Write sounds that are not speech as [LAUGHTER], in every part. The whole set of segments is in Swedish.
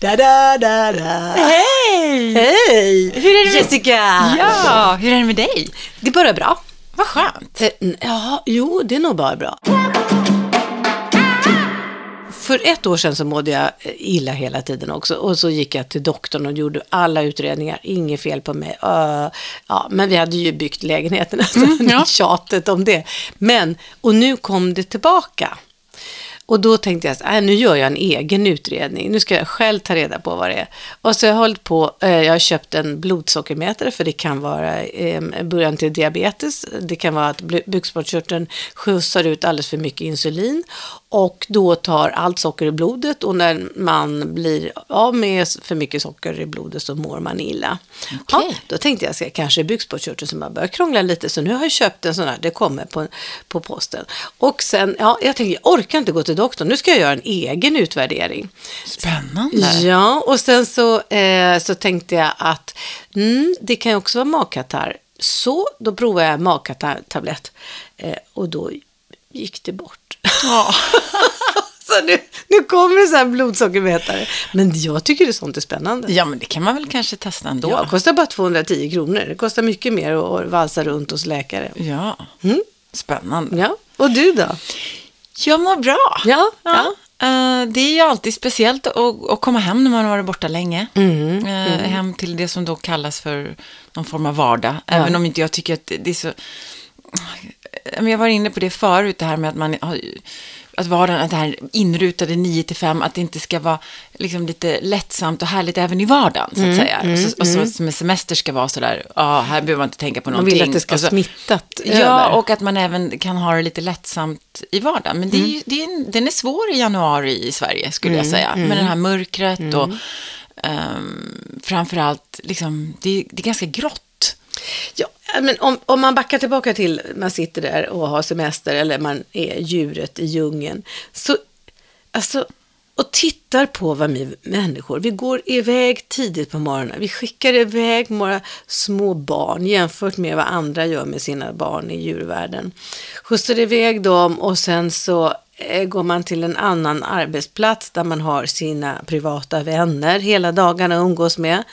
Da, da, da, da. Hej! Hej! Hur är det med- Jessica! Ja, hur är det med dig? Det bara bra. Vad skönt. Eh, Ja, jo, det är nog bara bra. För ett år sedan så mådde jag eh, illa hela tiden också. Och så gick jag till doktorn och gjorde alla utredningar. Inget fel på mig. Uh, ja, men vi hade ju byggt lägenheten. [LAUGHS] Mm, ja. Tjatet om det. Men, och nu kom det tillbaka. Och då tänkte jag att "Äh, nu gör jag en egen utredning. Nu ska jag själv ta reda på vad det är. Och så har jag hållit på, eh, jag har köpt en blodsockermätare för det kan vara eh, början till diabetes. Det kan vara att bukspottkörteln skjutsar ut alldeles för mycket insulin. Och då tar allt socker i blodet och när man blir av med för mycket socker i blodet så mår man illa. Ja, Okej. då tänkte jag, ska kanske bukspottkörteln som har börjat krångla lite. Så nu har jag köpt en sån här, det kommer på, på posten. Och sen, ja, jag tänkte, jag orkar inte gå till doktorn. Nu ska jag göra en egen utvärdering. Spännande. Ja, och sen så, eh, så tänkte jag att mm, det kan ju också vara magkatarr. Så då provade jag magkatarrtablett eh, och då gick det bort. Ja. [LAUGHS] så nu, nu kommer det så här blodsockermätare. Men jag tycker det sånt är spännande. ja, men det kan man väl kanske testa ändå. Ja, det kostar bara 210 kronor. Det kostar mycket mer att valsa runt hos läkare. Ja. Mm. Spännande. Ja, och du då? Jag mår bra. Ja, ja. Eh, det är ju alltid speciellt att, att komma hem när man har varit borta länge. Mm, Eh, Hem till det som då kallas för någon form av vardag. Även om inte jag tycker att det är så... Jag var inne på det förut, det här med att man har att vardagen, att det här inrutade 9 till 5, att det inte ska vara liksom lite lättsamt och härligt även i vardagen, Mm, så att säga. och så, och så som med semester ska vara sådär, ja, här behöver man inte tänka på Man någonting. vill att det ska så- smittat Ja, över. och att man även kan ha det lite lättsamt i vardagen. Men det är, Mm. ju- det är en, den är svår i januari i Sverige, skulle jag säga. Med det här mörkret Mm. och um, framförallt, liksom, det, det är ganska grått. Ja, men om, om man backar tillbaka till man sitter där och har semester eller man är djuret i djungeln. Så, alltså, och tittar på vad vi människor, vi går iväg tidigt på morgonen. Vi skickar iväg våra små barn jämfört med vad andra gör med sina barn i djurvärlden. Skjutsar iväg dem och sen så eh, går man till en annan arbetsplats där man har sina privata vänner hela dagarna umgås med.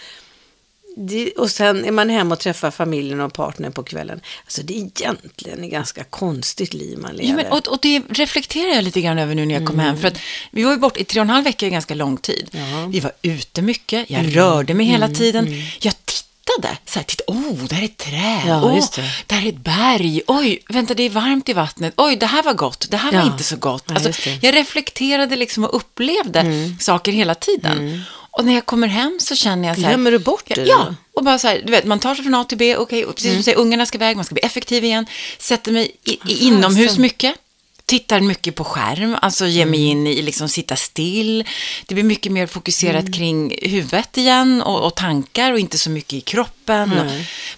Det, och sen är man hemma och träffar familjen och partnern på kvällen. Alltså det är egentligen ett ganska konstigt liv man lever. Ja, men, och, och det reflekterar jag lite grann över nu när jag kom hem. För att vi var ju bort i tre och en halv vecka i ganska lång tid. Vi var ute mycket, jag rörde mig hela tiden. Jag tittade, så här, titta, oh, där är ett träd, Ja, oh, det. där är ett berg, oj, vänta, det är varmt i vattnet, oj, det här var gott, det här var Ja. inte så gott. Ja, Alltså, jag reflekterade liksom och upplevde saker hela tiden. Och när jag kommer hem så känner jag så här... Glömmer du bort det Ja, och bara så här, du vet, man tar sig från A till B, okej, och precis som Mm. du säger, ungarna ska iväg, man ska bli effektiv igen, sätter mig i, i inomhus mycket, tittar mycket på skärm, alltså ger mig Mm. in i liksom sitta still. Det blir mycket mer fokuserat Mm. kring huvudet igen och, och tankar och inte så mycket i kroppen. Och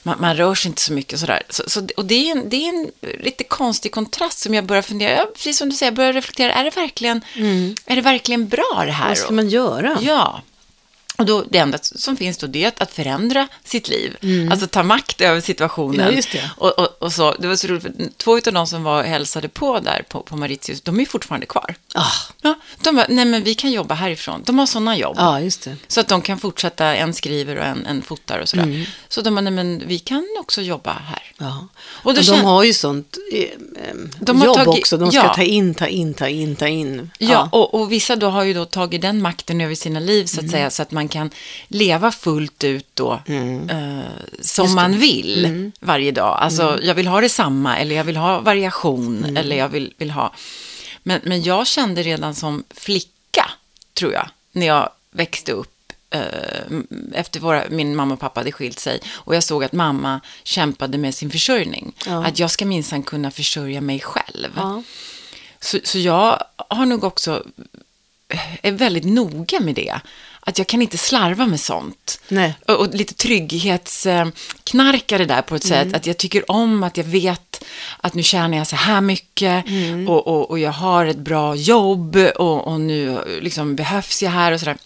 man, man rör sig inte så mycket och sådär. Så, så, och det är, en, det är en lite konstig kontrast som jag börjar fundera, ja, precis som du säger, jag börjar reflektera, är det verkligen, är det verkligen bra det här? Mm. Vad ska man göra? Ja. Och då, det enda som finns då det är att, att förändra sitt liv. Alltså ta makt över situationen. Mm. Ja. Och, och, och så, det var så roligt, för två av de som var och hälsade på där på, på Mauritius, de är fortfarande kvar. Ah, Ja, de bara, nej men vi kan jobba härifrån. De har sådana jobb. ja. Så att de kan fortsätta, en skriver och en, en fotar och sådär. Mm. Så de bara, nej men vi kan också jobba här. Ja. Och Och de har ju sånt eh, De har jobb tagit- också. De ska ja. ta in, ta in, ta in, ta in. Ja, Och, och vissa då har ju då tagit den makten över sina liv så att Mm. säga, så att man kan leva fullt ut då eh, som man vill Mm. varje dag. Alltså, jag vill ha detsamma eller jag vill ha variation Mm. eller jag vill, vill ha... Men, men jag kände redan som flicka, tror jag, när jag växte upp eh, efter våra, min mamma och pappa hade skilt sig och jag såg att mamma kämpade med sin försörjning. Ja. Att jag ska minsann kunna försörja mig själv. Ja. Så, så jag har nog också, är väldigt noga med det. Att jag kan inte slarva med sånt. Och, och lite trygghetsknarkare där på ett Mm. sätt. Att jag tycker om att jag vet att nu tjänar jag så här mycket. Mm. Och, och, och jag har ett bra jobb. Och, och nu liksom behövs jag här och sådär.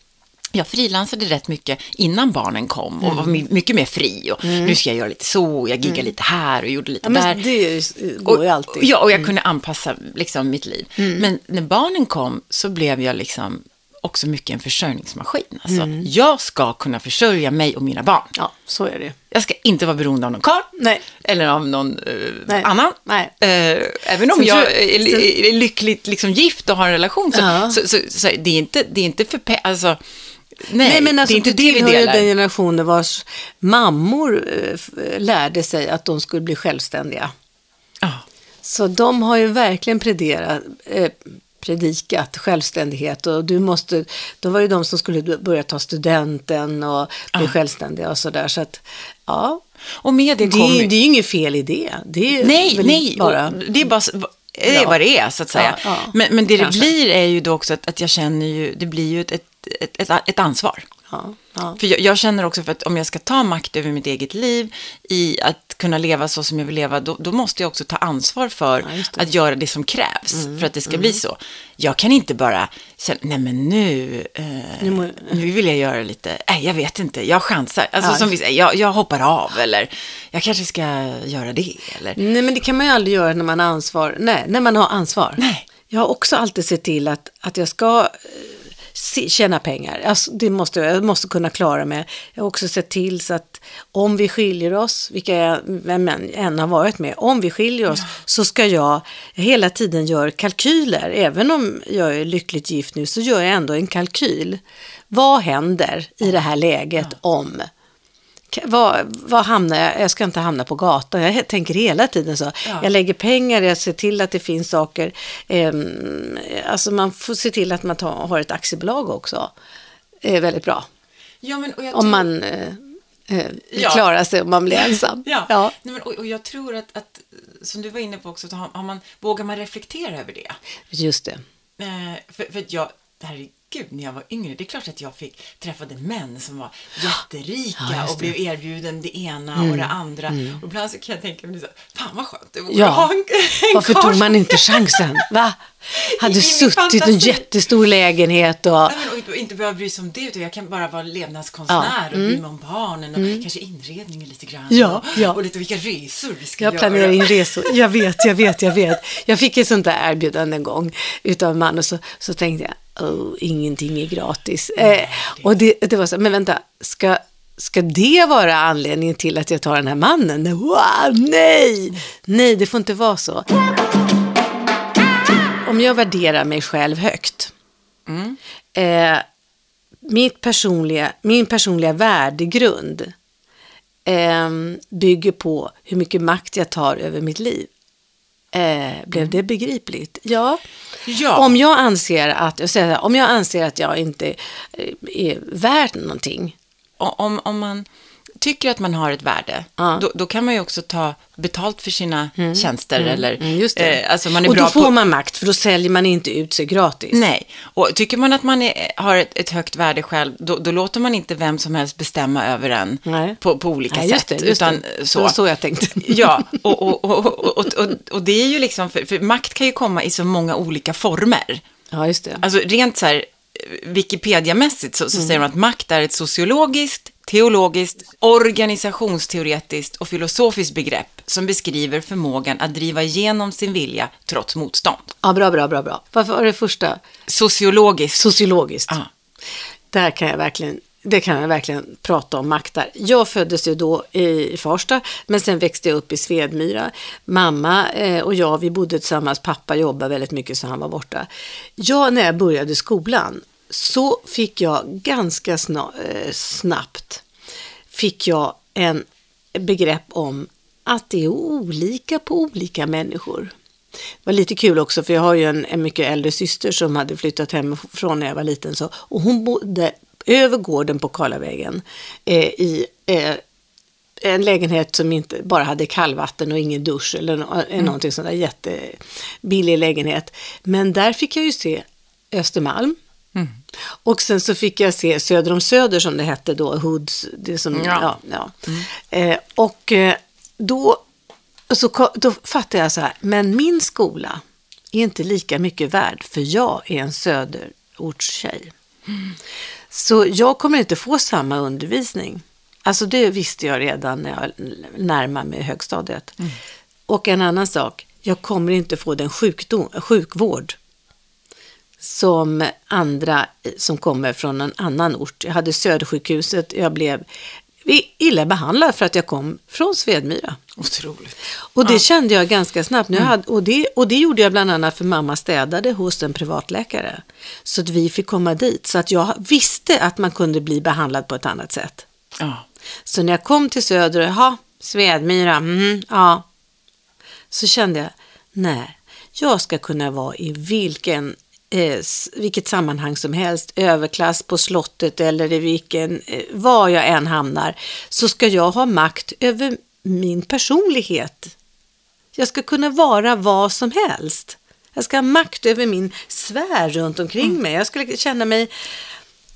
Jag frilansade rätt mycket innan barnen kom och var my- mycket mer fri. Och Nu ska jag göra lite så, jag giggade lite här och gjorde lite Ja, där. det går ju alltid. Mm. Ja, och jag kunde anpassa liksom, mitt liv. Men när barnen kom så blev jag liksom också mycket en försörjningsmaskin. Alltså, Jag ska kunna försörja mig och mina barn. Ja, så är det. Jag ska inte vara beroende av någon karl. Nej. Eller av någon eh, Nej. annan. Nej. Eh, även om Sen jag tror är, är, är lyckligt liksom, gift och har en relation så, Ja. så, så, så, det, är inte, det är inte för alltså, nej, Nej, men alltså, det är inte du tillhör ju den generationen vars mammor eh, lärde sig att de skulle bli självständiga. Ja. Så de har ju verkligen predikat, eh, predikat självständighet och du måste, de var ju de som skulle börja ta studenten och bli självständiga och sådär. Så att, ja, Och med det det, är- det är ju inget fel i det. det är Nej, nej, bara... det är bara det är vad det är, så att säga. Ja, ja. men, men det Kanske. det blir är ju då också att, att jag känner ju, det blir ju ett, ett, ett, ett, ansvar. Ja. För jag, jag känner också för att om jag ska ta makt över mitt eget liv, i att kunna leva så som jag vill leva, då, då måste jag också ta ansvar för Ja. Mm, att göra det som krävs för att det ska bli så. Jag kan inte bara känna, nej men nu, eh, Nu må- nu vill jag göra lite, nej jag vet inte, jag chansar. Alltså Ja. som vi säger, jag, jag hoppar av eller jag kanske ska göra det. Eller, Nej, men det kan man ju aldrig göra när man har ansvar. Nej, när man har ansvar. Nej. Jag har också alltid sett till att, att jag ska eh, tjäna pengar. Alltså, det måste, jag måste kunna klara mig. Jag har också sett till så att om vi skiljer oss, vilka jag vem än har varit med, om vi skiljer oss så ska jag hela tiden göra kalkyler. Även om jag är lyckligt gift nu så gör jag ändå en kalkyl. Vad händer i det här läget om Vad, vad hamnar jag? Jag ska inte hamna på gatan. Jag tänker hela tiden så. Ja. Jag lägger pengar, jag ser till att det finns saker. Ehm, alltså man får se till att man tar, har ett aktiebolag också. Det är väldigt bra. Ja, men, och jag Om tror- man eh, eh, Ja. sig om man blir [LAUGHS] ensam. Ja, ja. Nej, men, och, och jag tror att, att, som du var inne på också, har, har man, vågar man reflektera över det? just det. Eh, för, för jag, herregud, när jag var yngre, det är klart att jag fick träffade män som var [GASPS] jätterika Ja, och. Mm. blev erbjuden det ena och det andra. Och ibland så kan jag tänka mig så, fan vad skönt det vore Ja. att ha en, en Varför tog man inte chansen? Va? [LAUGHS] Hade I suttit i en jättestor lägenhet och... Nej, men, och inte behöva bry sig om det, utan jag kan bara vara levnadskonstnär och bry mig om barnen och kanske inredningen lite grann. Mm. Ja, och, ja. och lite vilka resor vi ska Jag göra. planerar in resor. Jag vet, jag vet, jag vet. Jag fick ett sånt där erbjudande en gång utav en man och så, så tänkte jag, oh, ingenting är gratis. Eh, och det, det var så, men vänta, ska, ska det vara anledningen till att jag tar den här mannen? Wow, nej! Nej, det får inte vara så. Om jag värderar mig själv högt, eh, mitt personliga, min personliga värdegrund eh, bygger på hur mycket makt jag tar över mitt liv. Eh, blev det begripligt? Ja. Ja. Om jag anser att, jag säger om jag anser att jag inte eh, är värd någonting. Om, om man tycker att man har ett värde, Ja. då, då kan man ju också ta betalt för sina tjänster. Eller, Mm, just det. Eh, alltså man är och bra då får på... man makt, för då säljer man inte ut sig gratis. Nej, och tycker man att man är, har ett, ett högt värde själv, då, då låter man inte vem som helst bestämma över en Nej. på, på olika Nej, just sätt. det, just utan det. så. Det var så jag tänkte. [LAUGHS] Ja, och, och, och, och, och, och, och det är ju liksom, för, för makt kan ju komma i så många olika former. Ja, just det. Alltså rent så här eh, Wikipedia-mässigt så, så Mm. säger de att makt är ett sociologiskt, teologiskt, organisationsteoretiskt och filosofiskt begrepp som beskriver förmågan att driva igenom sin vilja trots motstånd. Ja, bra, bra, bra, bra. Varför var det första? Sociologiskt. Sociologiskt. Ja. Där kan jag verkligen, det kan jag verkligen prata om makt där. Jag föddes ju då i Farsta, men sen växte jag upp i Svedmyra. Mamma eh, och jag, vi bodde tillsammans. Pappa jobbade väldigt mycket så han var borta. Jag, när jag började skolan, så fick jag ganska eh, snabbt fick jag en begrepp om att det är olika på olika människor. Det var lite kul också för jag har ju en, en mycket äldre syster som hade flyttat hemifrån när jag var liten. Så, och hon bodde över gården på Karlavägen eh, i eh, en lägenhet som inte bara hade kallvatten och ingen dusch eller no, mm. någonting sånt där jättebillig lägenhet. Men där fick jag ju se Östermalm. Och sen så fick jag se Söder om Söder som det hette då, Hoods, det som, ja. Ja. ja, Eh, och eh, då, så, då fattade jag så här, men min skola är inte lika mycket värd för jag är en söderortstjej. Så jag kommer inte få samma undervisning. Alltså det visste jag redan när jag närmade mig högstadiet. Och en annan sak, jag kommer inte få den sjukdom, sjukvård som andra som kommer från en annan ort. Jag hade Södersjukhuset, jag blev illa behandlad för att jag kom från Svedmyra. Otroligt. Och det kände jag ganska snabbt. Nu hade, och, det, och det gjorde jag bland annat för mamma städade hos en privatläkare. Så att vi fick komma dit. Så att jag visste att man kunde bli behandlad på ett annat sätt. Ja. Så när jag kom till Söder, jaha, Svedmyra, mm, ja. Så kände jag, nej, jag ska kunna vara i vilken, eh, vilket sammanhang som helst, överklass på slottet eller i vilken, eh, var jag än hamnar, så ska jag ha makt över min personlighet. Jag ska kunna vara vad som helst. Jag ska ha makt över min sfär runt omkring mig. Jag skulle känna mig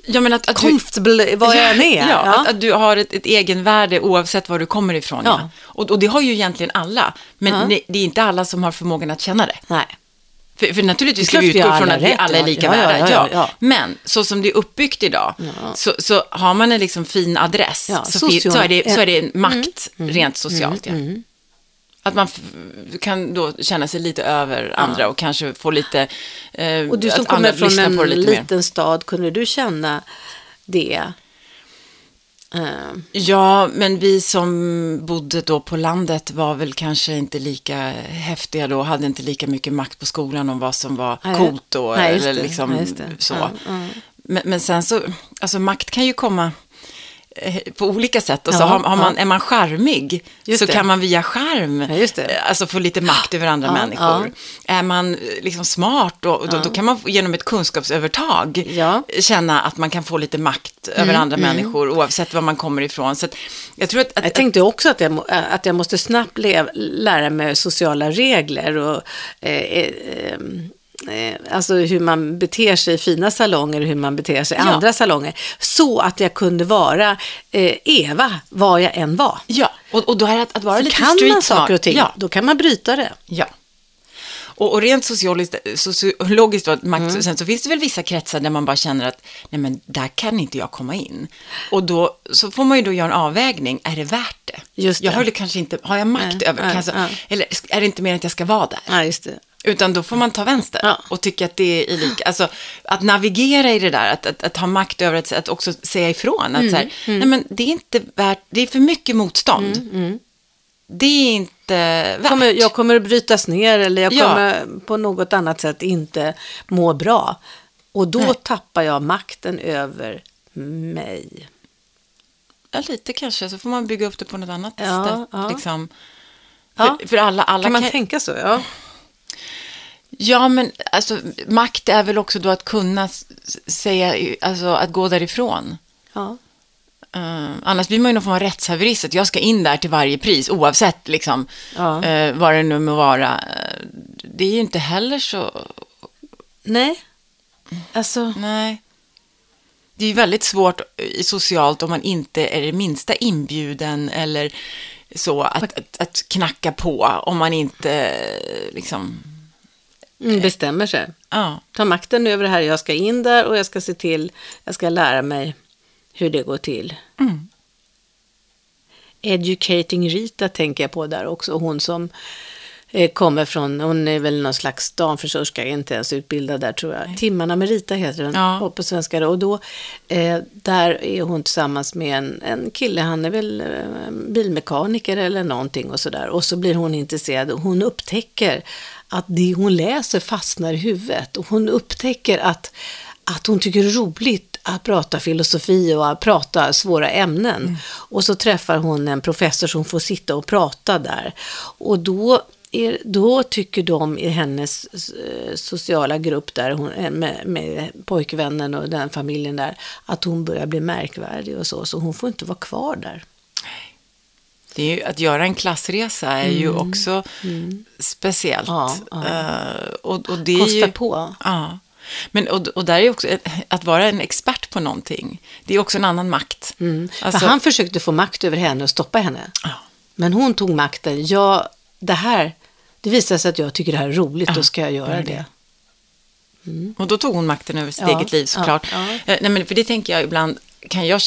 Ja, men att, att du, comfortable var jag än är. Ja, Att, att du har ett, ett egenvärde oavsett var du kommer ifrån. Ja. Ja. Och, och det har ju egentligen alla, men Ja. det är inte alla som har förmågan att känna det. Nej. För, för naturligtvis ska vi utgå från att vi alla är lika Ja, värda. ja, Ja, ja. Men så som det är uppbyggt idag, så, så har man en liksom fin adress, så, social- så, är det, så är det en Mm. makt rent socialt. ja. Att man kan då känna sig lite över andra och kanske få lite... Eh, Och du som kommer från en på det lite mer. liten stad, kunde du känna det? Eh, Ja, men vi som bodde då på landet var väl kanske inte lika häftiga då, hade inte lika mycket makt på skolan om vad som var Nej. coolt då. Nej, eller liksom så. Ja, ja. Men, men sen så, alltså makt kan ju komma på olika sätt. Och så Ja, har, har man, ja. är man charmig Just så det. kan man via charm Ja, eh, alltså få lite makt över andra människor. Är man eh, liksom smart då, då, då kan man genom ett kunskapsövertag känna att man kan få lite makt över andra människor oavsett var man kommer ifrån. Så jag tror att, att Jag tänkte också att jag, att jag måste snabbt lev, lära mig sociala regler och eh, eh, eh, alltså hur man beter sig i fina salonger och hur man beter sig i Ja. andra salonger. Så att jag kunde vara eh, Eva, var jag än var. Ja, och, och då är det att, att vara För lite kan man street saker och ting, Ja, då kan man bryta det. ja. Och, och rent sociologiskt, då, makt, Mm. sen så finns det väl vissa kretsar där man bara känner att nej men där kan inte jag komma in. Och då så får man ju då göra en avvägning, är det värt det? Just Jag det. har det kanske inte, har jag makt Nej, över, nej, jag, nej. eller är det inte mer att jag ska vara där? Ja, just det. Utan då får man ta vänster Ja. och tycka att det är lika, alltså att navigera i det där, att, att, att ha makt över att, att också säga ifrån, att så här, nej men det är inte värt, det är för mycket motstånd. Det är inte värt. Kommer, jag kommer att brytas ner eller jag Ja. kommer på något annat sätt inte må bra. Och då Nej. tappar jag makten över mig. Ja, lite kanske, så får man bygga upp det på något annat Ja, sätt. ja. Liksom. Ja. För, för alla, alla Kan man tänka så? Ja. Ja, men alltså, makt är väl också då att kunna säga, alltså att gå därifrån. ja. Eh, annars blir man ju någon form av rättshaverist, att jag ska in där till varje pris, oavsett liksom, Ja. eh, vad det nu må vara. Eh, det är ju inte heller så, Nej. Alltså, nej. Det är ju väldigt svårt socialt om man inte är det minsta inbjuden eller så, att, att, att knacka på om man inte liksom, mm, bestämmer sig. ja. Ta makten över det här. Jag ska in där och jag ska se till, jag ska lära mig hur det går till. Mm. Educating Rita tänker jag på där också. Hon som eh, kommer från, hon är väl någon slags damfrisörska, inte ens utbildad där tror jag. Timmarna med Rita heter den Ja. på svenska. Och då, eh, där är hon tillsammans med en, en kille, han är väl eh, bilmekaniker eller någonting och sådär. Och så blir hon intresserad och hon upptäcker att det hon läser fastnar i huvudet. Och hon upptäcker att, att hon tycker det är roligt att prata filosofi och att prata svåra ämnen. Och så träffar hon en professor som får sitta och prata där. Och då, är, då tycker de i hennes eh, sociala grupp där, hon, eh, med, med pojkvännen och den familjen där, att hon börjar bli märkvärdig och så. Så hon får inte vara kvar där. Det är ju, att göra en klassresa är ju också speciellt. Mm. Ja, ja. Eh, och, och det är Kostar ju, på. Ja. Men, och, och där är också, att vara en expert på någonting, det är också en annan makt. Mm. Alltså, För han försökte få makt över henne och stoppa henne. Ja. Men hon tog makten. Ja, det här, det visar sig att jag tycker det här är roligt, då ska jag göra gör det. det. Och då tog hon makten över sitt Ja, eget liv såklart. ja, Eh, Nej, men för det tänker jag ibland, kan jag,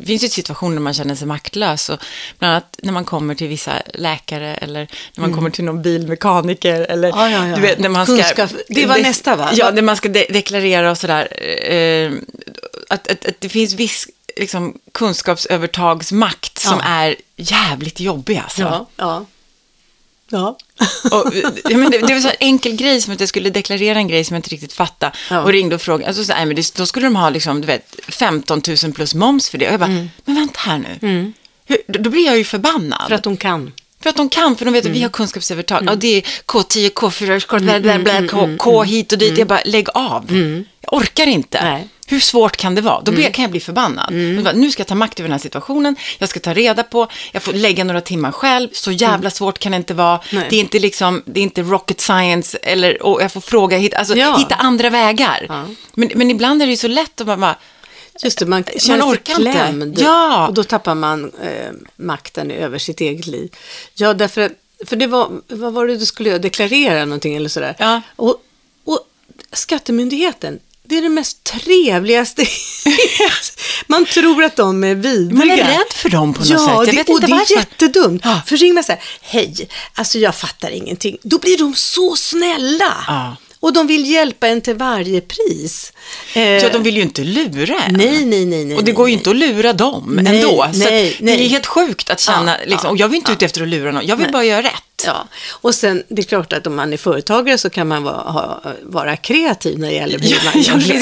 det finns ju situationer när man känner sig maktlös. Och bland annat när man kommer till vissa läkare eller när man kommer till någon bilmekaniker. Eller, Mm. Ja, ja, ja. Du vet, när man ska, Kunskap- det var nästa, va? Ja, när man ska de- deklarera och sådär. Eh, att, att, att det finns viss liksom, kunskapsövertagsmakt som är jävligt jobbig alltså. Ja, ja. Ja. Och, ja, men det, det var så här enkel grej som att jag skulle deklarera en grej som jag inte riktigt fattade. Ja. Och ringde och frågade. Alltså, så, nej, men det, då skulle de ha liksom, du vet, 15 000 plus moms för det. Och jag bara, Mm. men vänta här nu. Hur, då, blir jag ju förbannad. För att de kan. För att de kan, för de vet att vi Mm. har kunskapsövertag. Ja, det är K10, K4, K, bla, bla, bla, mm, K, K hit och dit. Jag bara, lägg av. Jag orkar inte. Nej. Hur svårt kan det vara? Då Mm. kan jag bli förbannad. Bara, Nu ska jag ta makt över den här situationen. Jag ska ta reda på. Jag får lägga några timmar själv. Så jävla svårt kan det inte vara. Mm. Nej. Det är inte liksom, det är inte rocket science. Eller, och jag får fråga, hitta, alltså, Ja. hitta andra vägar. Ja. Men, men ibland är det ju så lätt att man bara, Just det, man känner sig orkar inte. klämd. Ja. Och då tappar man eh, makten över sitt eget liv. Ja, därför att, för det var, vad var det du skulle göra? Deklarera någonting eller sådär. Ja. Och, och Skattemyndigheten, det är det mest trevligaste. [LAUGHS] man tror att de är vidriga. man är rädd för dem på något ja, sätt. Jag det, vet och inte det är jättedumt. Ja. För ringer man så här, hej, alltså jag fattar ingenting. Då blir de så snälla. Ja. Och de vill hjälpa en till varje pris. Eh, så de vill ju inte lura en. Nej, nej, nej, nej. Och det nej, går ju nej. inte att lura dem Nej, ändå. Så nej, att det nej. är helt sjukt att känna, Ja, liksom, ja, och jag vill inte ja. ute efter att lura någon, jag vill Nej. bara göra rätt. Ja, och sen det är klart att om man är företagare så kan man vara, ha, vara kreativ när det gäller hur man ja,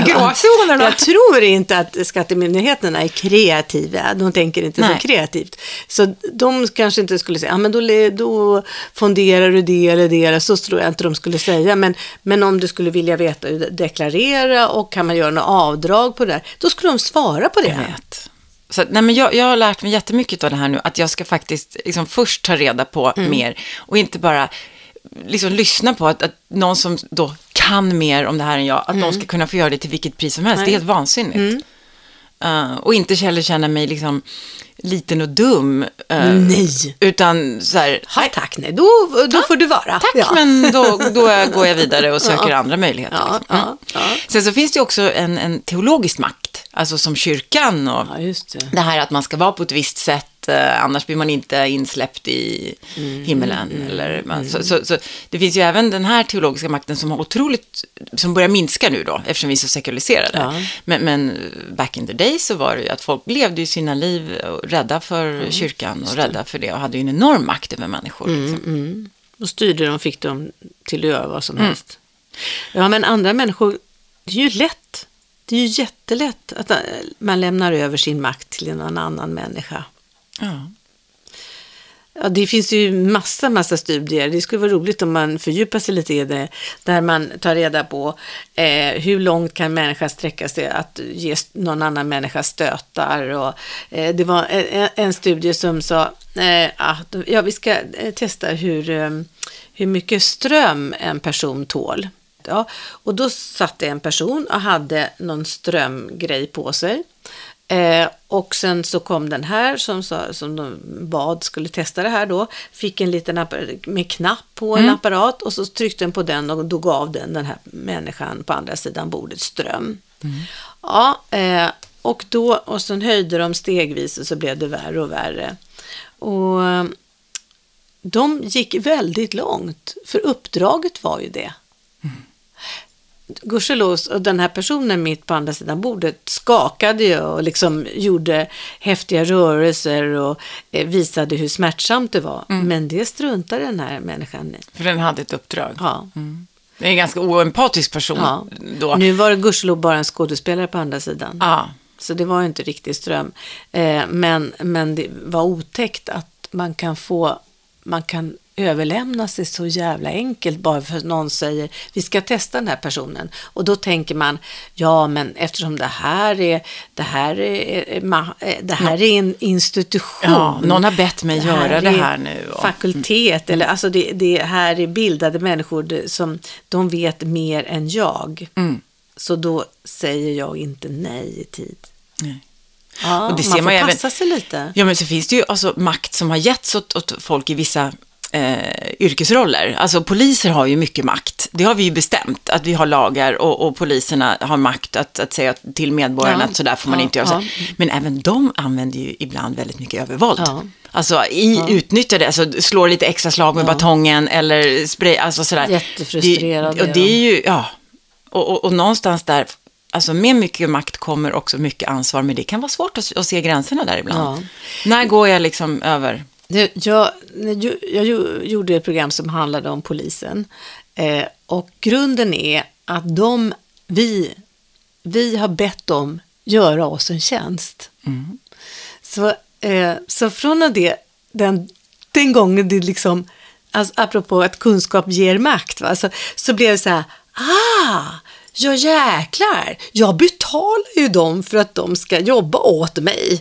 gör. Jag tror inte att skattemyndigheterna är kreativa, de tänker inte Nej. så kreativt. Så de kanske inte skulle säga, ja men då, då fonderar du det eller det, så tror jag inte de skulle säga. Men, men om du skulle vilja veta hur deklarera och kan man göra några avdrag på det där, då skulle de svara på det. Så, att, nej, men jag, jag har lärt mig jättemycket av det här nu, att jag ska faktiskt liksom, först ta reda på Mm. mer och inte bara liksom, lyssna på att, att någon som då kan mer om det här än jag, att någon ska kunna få göra det till vilket pris som helst. Mm. Nej. Mm. Det är helt vansinnigt. Eh, och inte heller känna mig liksom liten och dum. eh, Nej. Utan så här, Ja, tack, nej, då, då får du vara. Tack, Ja. men då, då [LAUGHS] går jag vidare och söker Ja. andra möjligheter. Ja, liksom. ja, ja. Sen så finns det också en, en teologisk makt, alltså som kyrkan och Ja, det. det här att man ska vara på ett visst sätt, eh, annars blir man inte insläppt i Mm, himmelen. Eller, man, så, så, så det finns ju även den här teologiska makten som har otroligt, som börjar minska nu då, eftersom vi är så sekulariserade. Ja. Men, men back in the day så var det ju att folk levde ju sina liv rädda för kyrkan och rädda för det och hade ju en enorm makt över människor. Mm, Liksom. Och styrde dem, fick dem till att göra vad som Mm. helst. Ja, men andra människor, det är ju lätt. Det är ju jättelätt att äh, man lämnar över sin makt till en annan människa. Ja. Ja, det finns ju massa, massa studier. Det skulle vara roligt om man fördjupar sig lite i det. Där man tar reda på eh, hur långt kan människan sträcka sig att ge någon annan människa stötar. Och, eh, det var en, en studie som sa eh, att ja, vi ska eh, testa hur, eh, hur mycket ström en person tål. Ja, och då satt det en person och hade någon strömgrej på sig. Eh, och sen så kom den här som, sa, som de bad skulle testa det här då. Fick en liten med knapp på en apparat och så tryckte den på den och då gav den den här människan på andra sidan bordet ström. Ja, eh, och då och sen höjde de stegvis och så blev det värre och värre. Och eh, de gick väldigt långt, för uppdraget var ju det. Gudskelov, och den här personen mitt på andra sidan bordet skakade ju och liksom gjorde häftiga rörelser och eh, visade hur smärtsamt det var. Men det struntade den här människan i. För den hade ett uppdrag. Ja. Det är en ganska oempatisk person Ja. då. Nu var det gudskelov bara en skådespelare på andra sidan. Ja. Så det var ju inte riktigt ström. Eh, men, men det var otäckt att man kan få, man kan överlämna sig så jävla enkelt bara för att någon säger vi ska testa den här personen. Och då tänker man, ja men eftersom det här är, det här är, ma- eh, det här är en institution. Ja, någon har bett mig Det göra det är här nu. Och, Fakultet, eller alltså det, det här är bildade människor som de vet mer än jag. Mm. Så då säger jag inte nej i tid. Nej. Ja, Och det ser man man får ju även- passa sig lite. Ja, men så finns det ju alltså makt som har getts åt, åt folk i vissa eh, yrkesroller. Alltså poliser har ju mycket makt. Det har vi ju bestämt, att vi har lagar och, och poliserna har makt att, att säga till medborgarna Ja. att sådär får man Ja, inte göra. ja. Men även de använder ju ibland väldigt mycket övervåld. Ja. Alltså i, utnyttjar det, alltså slår lite extra slag med batongen eller spray, alltså sådär. Jättefrustrerade Det, och det de. är ju, ja, och, och, och någonstans där, alltså med mycket makt kommer också mycket ansvar, men det kan vara svårt att, att se gränserna där ibland. Ja. När går jag liksom över? Det- Jag, jag, gjorde ett program som handlade om polisen. Eh, och grunden är att de, vi, vi har bett dem göra oss en tjänst. Så, eh, så från och det, den, den gången det liksom, alltså, apropå att kunskap ger makt, va? Så, så blev det så här, ah, ja jäklar, jag betalar ju dem för att de ska jobba åt mig.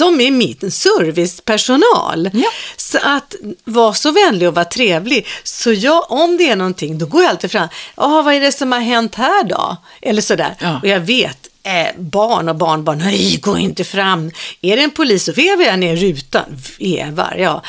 De är min servicepersonal. Ja. Så att vara så vänlig och vara trevlig. Så jag, om det är någonting, då går jag alltid fram. Ja, vad är det som har hänt här då? Eller sådär. Ja. Och jag vet, eh, barn och barnbarn, nej, gå inte fram. Är det en polis så vevar jag ner rutan. Vevar, ja.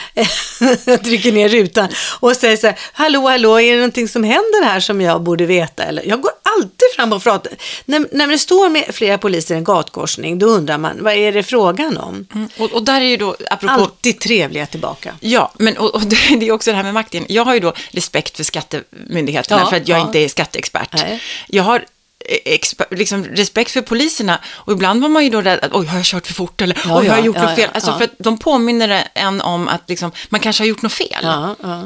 jag [LAUGHS] trycker ner rutan och säger så här, hallå, hallå, är det någonting som händer här som jag borde veta? Eller, jag går alltid fram och pratar. När, när det står med flera poliser i en gatkorsning, då undrar man, vad är det frågan om? Och, och där är ju då, apropå Alltid trevliga tillbaka. Ja, men och, och [LAUGHS] det, det är också det här med makten. Jag har ju då respekt för skattemyndigheterna Ja, för att jag ja. inte är skatteexpert. Nej. Jag har liksom, respekt för poliserna och ibland var man ju då rädd att oj, har jag kört för fort eller Ja, oj, har jag ja, gjort ja, något fel? ja, Alltså ja. för att de påminner en om att liksom, man kanske har gjort något fel.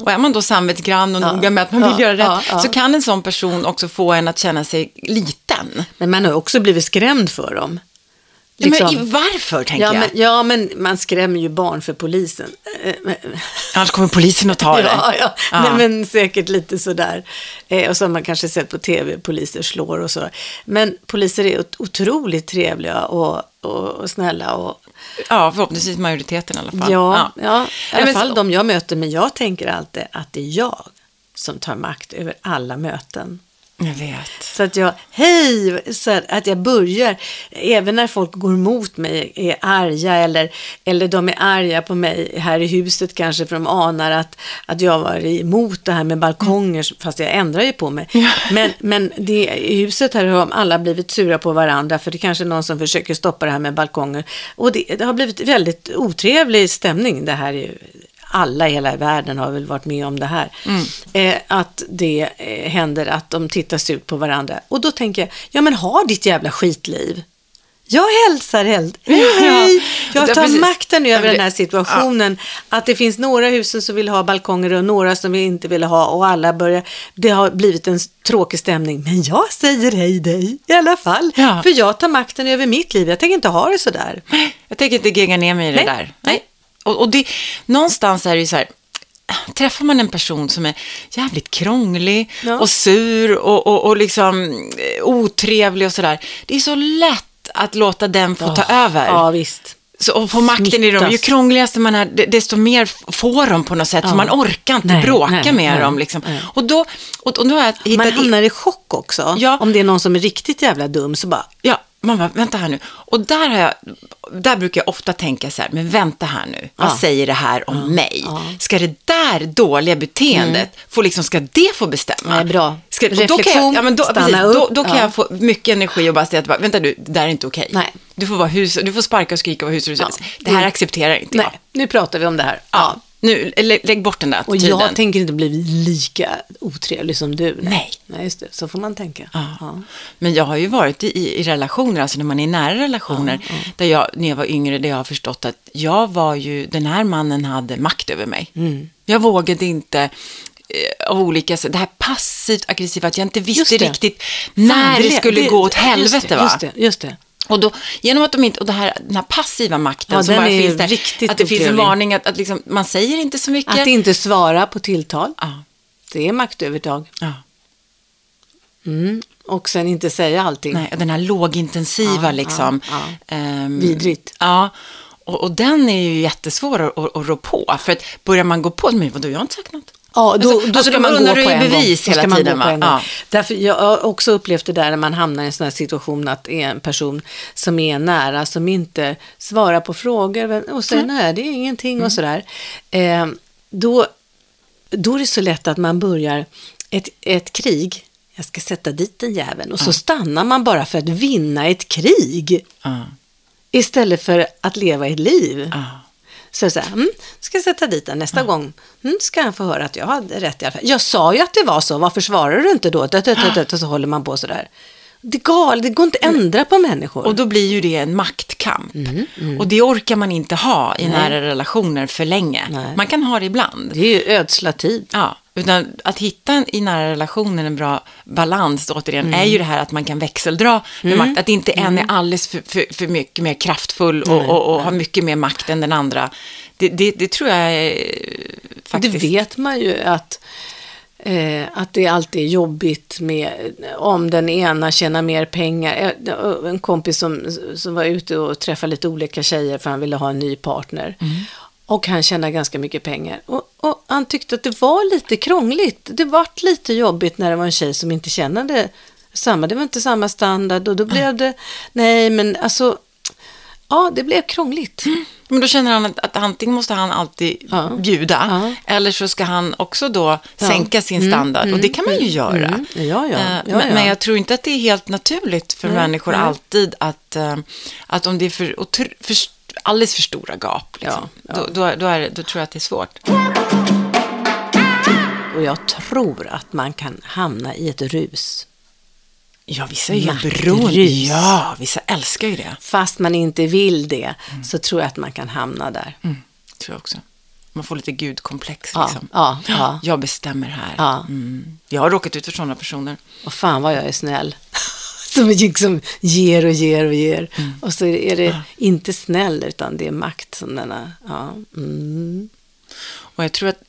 Och är man då samvetsgrann och Ja, noga med att man vill göra rätt så kan en sån person också få en att känna sig liten. Men man har också blivit skrämd för dem. Ja, men Liksom. i- varför, tänker Ja jag? men, ja, men man skrämmer ju barn för polisen. Eh, Annars kommer polisen att ta [LAUGHS] det. Ja, ja. Ja. Nej, men säkert lite sådär. Eh, och så har man kanske sett på tv, poliser slår och så. Men poliser är ot- otroligt trevliga och, och, och snälla. Och, ja, förhoppningsvis majoriteten i alla fall. ja, ja. i Nej, alla fall så- de jag möter. Men jag tänker alltid att det är jag som tar makt över alla möten. Jag vet. Så att jag, hej, så att- jag börjar, även när folk går emot mig, är arga eller, eller de är arga på mig här i huset kanske för de anar att, att jag var emot det här med balkonger, fast jag ändrar ju på mig. Men, men det, i huset här har alla blivit sura på varandra för det är kanske är någon som försöker stoppa det här med balkonger. Och det, det har blivit väldigt otrevlig stämning, det här alla i hela världen har väl varit med om det här. Eh, att det eh, händer att de tittar surt på varandra. Och då tänker jag, ja men ha ditt jävla skitliv. Jag hälsar helt. Hej, [LAUGHS] Ja, hej. ja, Jag tar precis. makten Ja, över den här situationen. Att det finns några husen som vill ha balkonger och några som inte vill ha och alla börjar. Det har blivit en tråkig stämning. Men jag säger hej dig i alla fall. Ja. För jag tar makten över mitt liv. Jag tänker inte ha det sådär. Jag tänker inte gegga ner mig i det Nej, där. nej. Och, och det, någonstans är det ju så här, träffar man en person som är jävligt krånglig Ja. och sur och, och, och liksom eh, otrevlig och sådär. Det är så lätt att låta den få ta över. Ja, visst. Så, och få makten i dem. Ju Smittas. krångligast man är, de- desto mer får de på något sätt. Ja. För man orkar inte Nej, bråka nej, med nej, dem. Liksom. Och, då, och, och då har jag hittat... Man hamnar i chock också. Ja. Om det är någon som är riktigt jävla dum så bara, Ja, man bara, vänta här nu. Och där, har jag, där brukar jag ofta tänka så här, men vänta här nu. Vad Ja. säger det här om mig? ja. Mm. Ska det där dåliga beteendet, få liksom, ska det få bestämma? Nej, bra. Ska, och då kan jag, Reflektion, ja, men då, stanna precis, då, upp, då kan ja. jag få mycket energi och bara säga att, vänta du, det där är inte okej. Nej. Du får, vara hus, du får sparka och skrika och vara. Ja. Det här Mm. accepterar inte jag. nej, nu pratar vi om det här. Ja. Nu, lä, lägg bort den där Och jag tänker inte bli lika otrevlig som du. Nej. Nej, just det. Så får man tänka. Ja. Men jag har ju varit i, i, i relationer, alltså när man är i nära relationer, där jag, när jag var yngre, där jag har förstått att jag var ju, den här mannen hade makt över mig. Mm. Jag vågade inte eh, av olika sätt, det här passivt aggressiva, att jag inte visste Just riktigt när det, det- skulle det- gå åt just helvete. det, va? Just det, just det. Och då, genom att de inte, och det här, den här passiva makten Ja, som bara finns där, att det finns en otrevlig. varning att, att liksom, man säger inte så mycket. Att inte svara på tilltal, ja, det är maktövertag. ja. Mm. Och sen inte säga allting. Nej, den här lågintensiva Ja, liksom. ja, ehm, Vidrigt. Ja, och, och den är ju jättesvår att, att, att rå på. För att börjar man gå på, men vadå, jag har inte sagt något. Ja, då, Alltså- då alltså, ska då man gå på en bevis gång. Hela man tiden, gång. Ja. Därför, jag har också upplevt det där när man hamnar i en sån här situation att det är en person som är nära, som inte svarar på frågor och säger nej, det är ingenting Mm. och sådär. Eh, då då är det så lätt att man börjar ett, ett krig. Jag ska sätta dit den jäveln. Och så stannar man bara för att vinna ett krig. Istället för att leva ett liv. Så här, mm, ska jag sätta dit den nästa gång. Mm, ska han få höra att jag hade rätt i alla fall. Jag sa ju att det var så, varför svarar du inte då? Dött, dött, dött, dött, Och så håller man på sådär. Det, är gal, det går inte att ändra på människor. Och då blir ju det en maktkamp. Mm, Och det orkar man inte ha i nära relationer för länge. Nej. Man kan ha det ibland. det är ju ödsla tid. Ja, utan att hitta i nära relationer en bra balans, återigen, Mm. är ju det här att man kan växeldra med makt. Att inte en är alldeles för, för, för mycket mer kraftfull och, och, och har mycket mer makt än den andra. Det, det, det tror jag är faktiskt... Det vet man ju att, eh, att det alltid är jobbigt med om den ena tjänar mer pengar. Eh, En kompis som, som var ute och träffade lite olika tjejer för han ville ha en ny partner. Och han tjänar ganska mycket pengar. Och, och han tyckte att det var lite krångligt. Det vart lite jobbigt när det var en tjej som inte tjänade samma. Det var inte samma standard och då blev det, nej men alltså, ja det blev krångligt. Men då känner han att, att antingen måste han alltid Ja. bjuda, Ja. eller så ska han också då Ja. sänka sin standard. och det kan man ju göra. Mm. Ja, ja, Eh, men, men jag tror inte att det är helt naturligt för människor alltid att, eh, att om det är för, för, alldeles för stora gap, liksom, Ja, ja. Då, då, då, är, då tror jag att det är svårt. Och jag tror att man kan hamna i ett rus. Ja, vissa är ju beroende. Ja, vissa älskar ju det. Fast man inte vill det, så tror jag att man kan hamna där. Mm, tror jag också. Man får lite gudkomplex Ja, liksom. ja, ja. Jag bestämmer här. Ja. Mm. Jag har råkat ut för sådana personer. Och fan vad jag är snäll. [LAUGHS] Som liksom ger och ger och ger. Mm. Och så är det inte snäll, utan det är makt som denna. Ja. Mm. Och jag tror att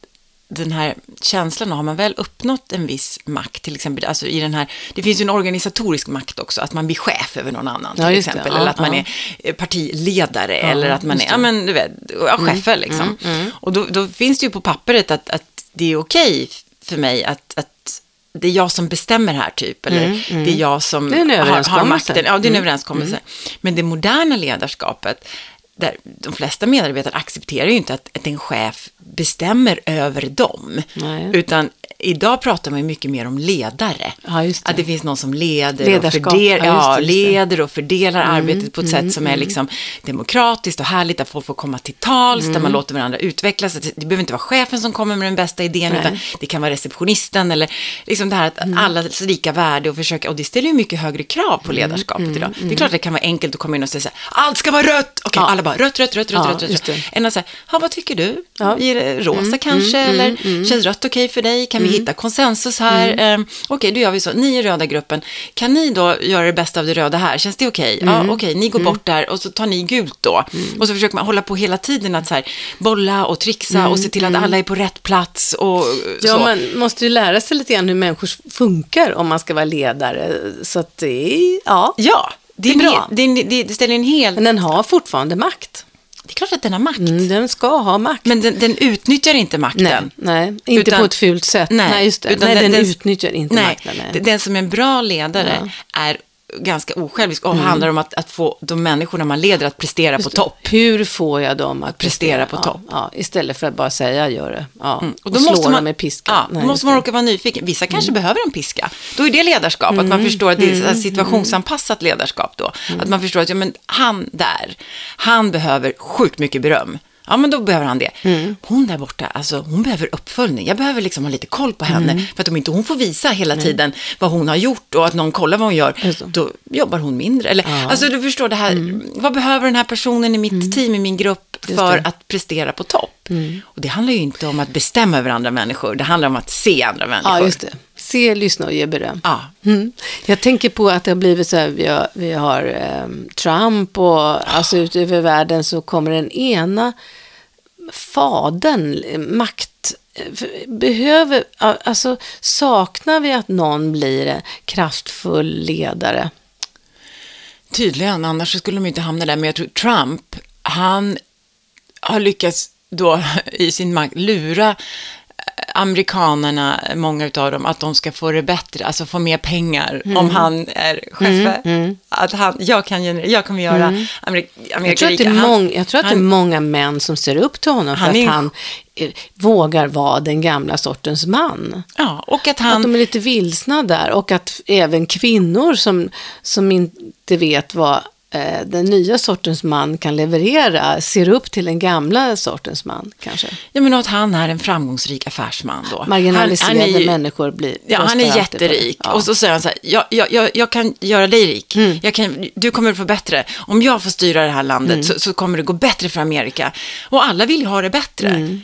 den här känslan, har man väl uppnått en viss makt, till exempel, alltså i den här, det finns ju en organisatorisk makt också, att man blir chef över någon annan, Ja, till exempel, Ja, eller att man ja. är eh, partiledare, eller att man är, Mm, ja men du vet, ja, chefer liksom. Och då, då finns det ju på pappret att, att det är okej för mig att, att det är jag som bestämmer här typ, eller det är jag som Mm, är har, har makten. Ja, det är en överenskommelse. Men det moderna ledarskapet, där de flesta medarbetare accepterar ju inte att, att en chef bestämmer över dem. Nej. Utan idag pratar man mycket mer om ledare. Ja, just det. Att det finns någon som leder och, Ledarskap, fördel, ja, ja, leder och fördelar arbetet på ett sätt som är liksom demokratiskt och härligt, där folk får komma till tals, där man låter varandra utvecklas. Att Det behöver inte vara chefen som kommer med den bästa idén, Nej. utan det kan vara receptionisten eller liksom det här att allas lika värde och försöka, och det ställer ju mycket högre krav på ledarskapet idag. Det är klart att det kan vara enkelt att komma in och säga så här, allt ska vara rött! Okej, alla bara rött, rött, rött, rött, rött, rött. Än att säga, vad tycker du? Ja. Rosa kanske, eller känns rött okej för dig? Kan vi hitta konsensus här? Ehm, okej, då gör vi så. Ni i röda gruppen, kan ni då göra det bästa av det röda här? Känns det okej? Ja, okej, ni går bort där och så tar ni gult då. Och så försöker man hålla på hela tiden att så här, bolla och trixa och se till att alla är på rätt plats och Ja, så. man måste ju lära sig lite grann hur människor funkar om man ska vara ledare. Så att det är, ja. Ja, det, är Det är bra. det, det, det ställer en hel... Men den har fortfarande makt. Det är klart att den har makt. Mm, den ska ha makt. Men den, den utnyttjar inte makten. Nej, nej inte Utan- på ett fult sätt. Nej, just det. utan nej, den, utnyttjar inte nej, makten. Nej. Den som är en bra ledare är ganska osjälvisk och handlar om att, att få de människorna man leder att prestera på topp. Hur får jag dem att prestera på ja, topp. Ja, istället för att bara säga gör det. Ja. Mm. Och, slå dem med piska. Ja, Nej, då måste man råka vara nyfiken. Vissa kanske behöver en piska. Då är det ledarskap, att man förstår att det är så här situationsanpassat ledarskap då. Att man förstår att ja, men han där, han behöver sjukt mycket beröm. Ja, men då behöver han det. Hon där borta, alltså hon behöver uppföljning. Jag behöver liksom ha lite koll på henne. För att om inte hon får visa hela tiden vad hon har gjort och att någon kollar vad hon gör, då jobbar hon mindre. Eller, Ja. Alltså du förstår det här, vad behöver den här personen i mitt team, i min grupp, för att prestera på topp? Och det handlar ju inte om att bestämma över andra människor, det handlar om att se andra människor. Ja, just det. Se, lyssna och ge beröm. Ja. Mm. Jag tänker på att det har blivit så här, vi har, vi har ehm, Trump och alltså ut över världen så kommer den ena fadern, eh, makt, eh, behöver, alltså saknar vi att någon blir en kraftfull ledare? Tydligen, annars skulle de inte hamna där. Men jag tror Trump, han har lyckats då [LAUGHS] i sin makt lura amerikanerna, många av dem, att de ska få det bättre, alltså få mer pengar Mm. om han är chef. Att han, jag, kan, jag kommer göra Amerika, Jag Amerika tror, att det är. Han- mång, jag tror att det är han- många män som ser upp till honom för Han att han eh, vågar vara den gamla sortens man. Ja, och att Att han... de är lite vilsna där och att även kvinnor som, som inte vet vad den nya sortens man kan leverera ser upp till den gamla sortens man kanske. Ja, men att han är en framgångsrik affärsman då. Marginaliserade Han- han är människor blir Ja, han är jätterik. Ja. Och så säger han så här, jag, jag, jag, jag kan göra dig rik. Mm. Jag kan, du kommer att få bättre. Om jag får styra det här landet Mm. så, så kommer det gå bättre för Amerika. Och alla vill ju ha det bättre. Mm.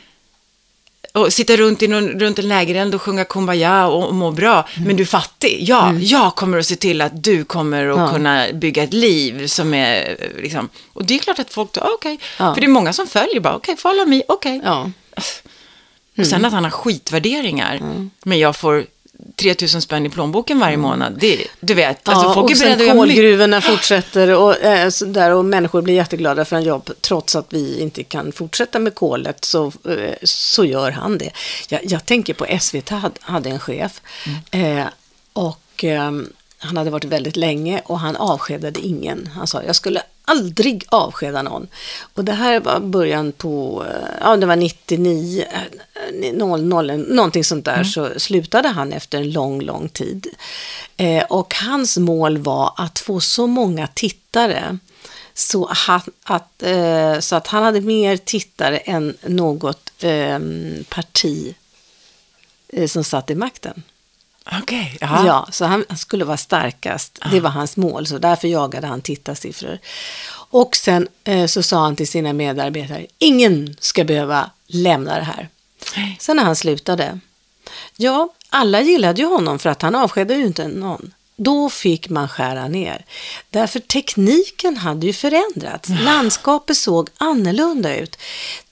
Och sitta runt, i någon, runt en lägereld och sjunga kumbaya och, och må bra. Mm. Men du är fattig. Ja, jag kommer att se till att du kommer att Ja. kunna bygga ett liv som är liksom... Och det är klart att folk, då, okej. Ja. För det är många som följer bara, okej, follow me, okej. Ja. Och Mm. sen att han har skitvärderingar. Men jag får 3000 spänn i plånboken varje månad. Det, du vet, alltså ja, folk är beredda att göra kolgruvorna fortsätter och, eh, så där, och människor blir jätteglada för en jobb trots att vi inte kan fortsätta med kolet så, eh, så gör han det. Jag, jag tänker på SVT hade, hade en chef eh, och eh, han hade varit väldigt länge och han avskedade ingen. Han sa jag skulle aldrig avskeda någon. Och det här var början på, eh, ja det var 99, eh, 00, någonting sånt där, så slutade han efter en lång, lång tid. Eh, och hans mål var att få så många tittare så, att, att, eh, så att han hade mer tittare än något eh, parti eh, som satt i makten. Jaha. Ja, så han, han skulle vara starkast. Det var hans mål, så därför jagade han tittarsiffror. Och sen eh, så sa han till sina medarbetare, ingen ska behöva lämna det här. Nej. Sen när han slutade, ja, alla gillade ju honom för att han avskedade ju inte någon. Då fick man skära ner. Därför tekniken hade ju förändrats. Landskapet såg annorlunda ut.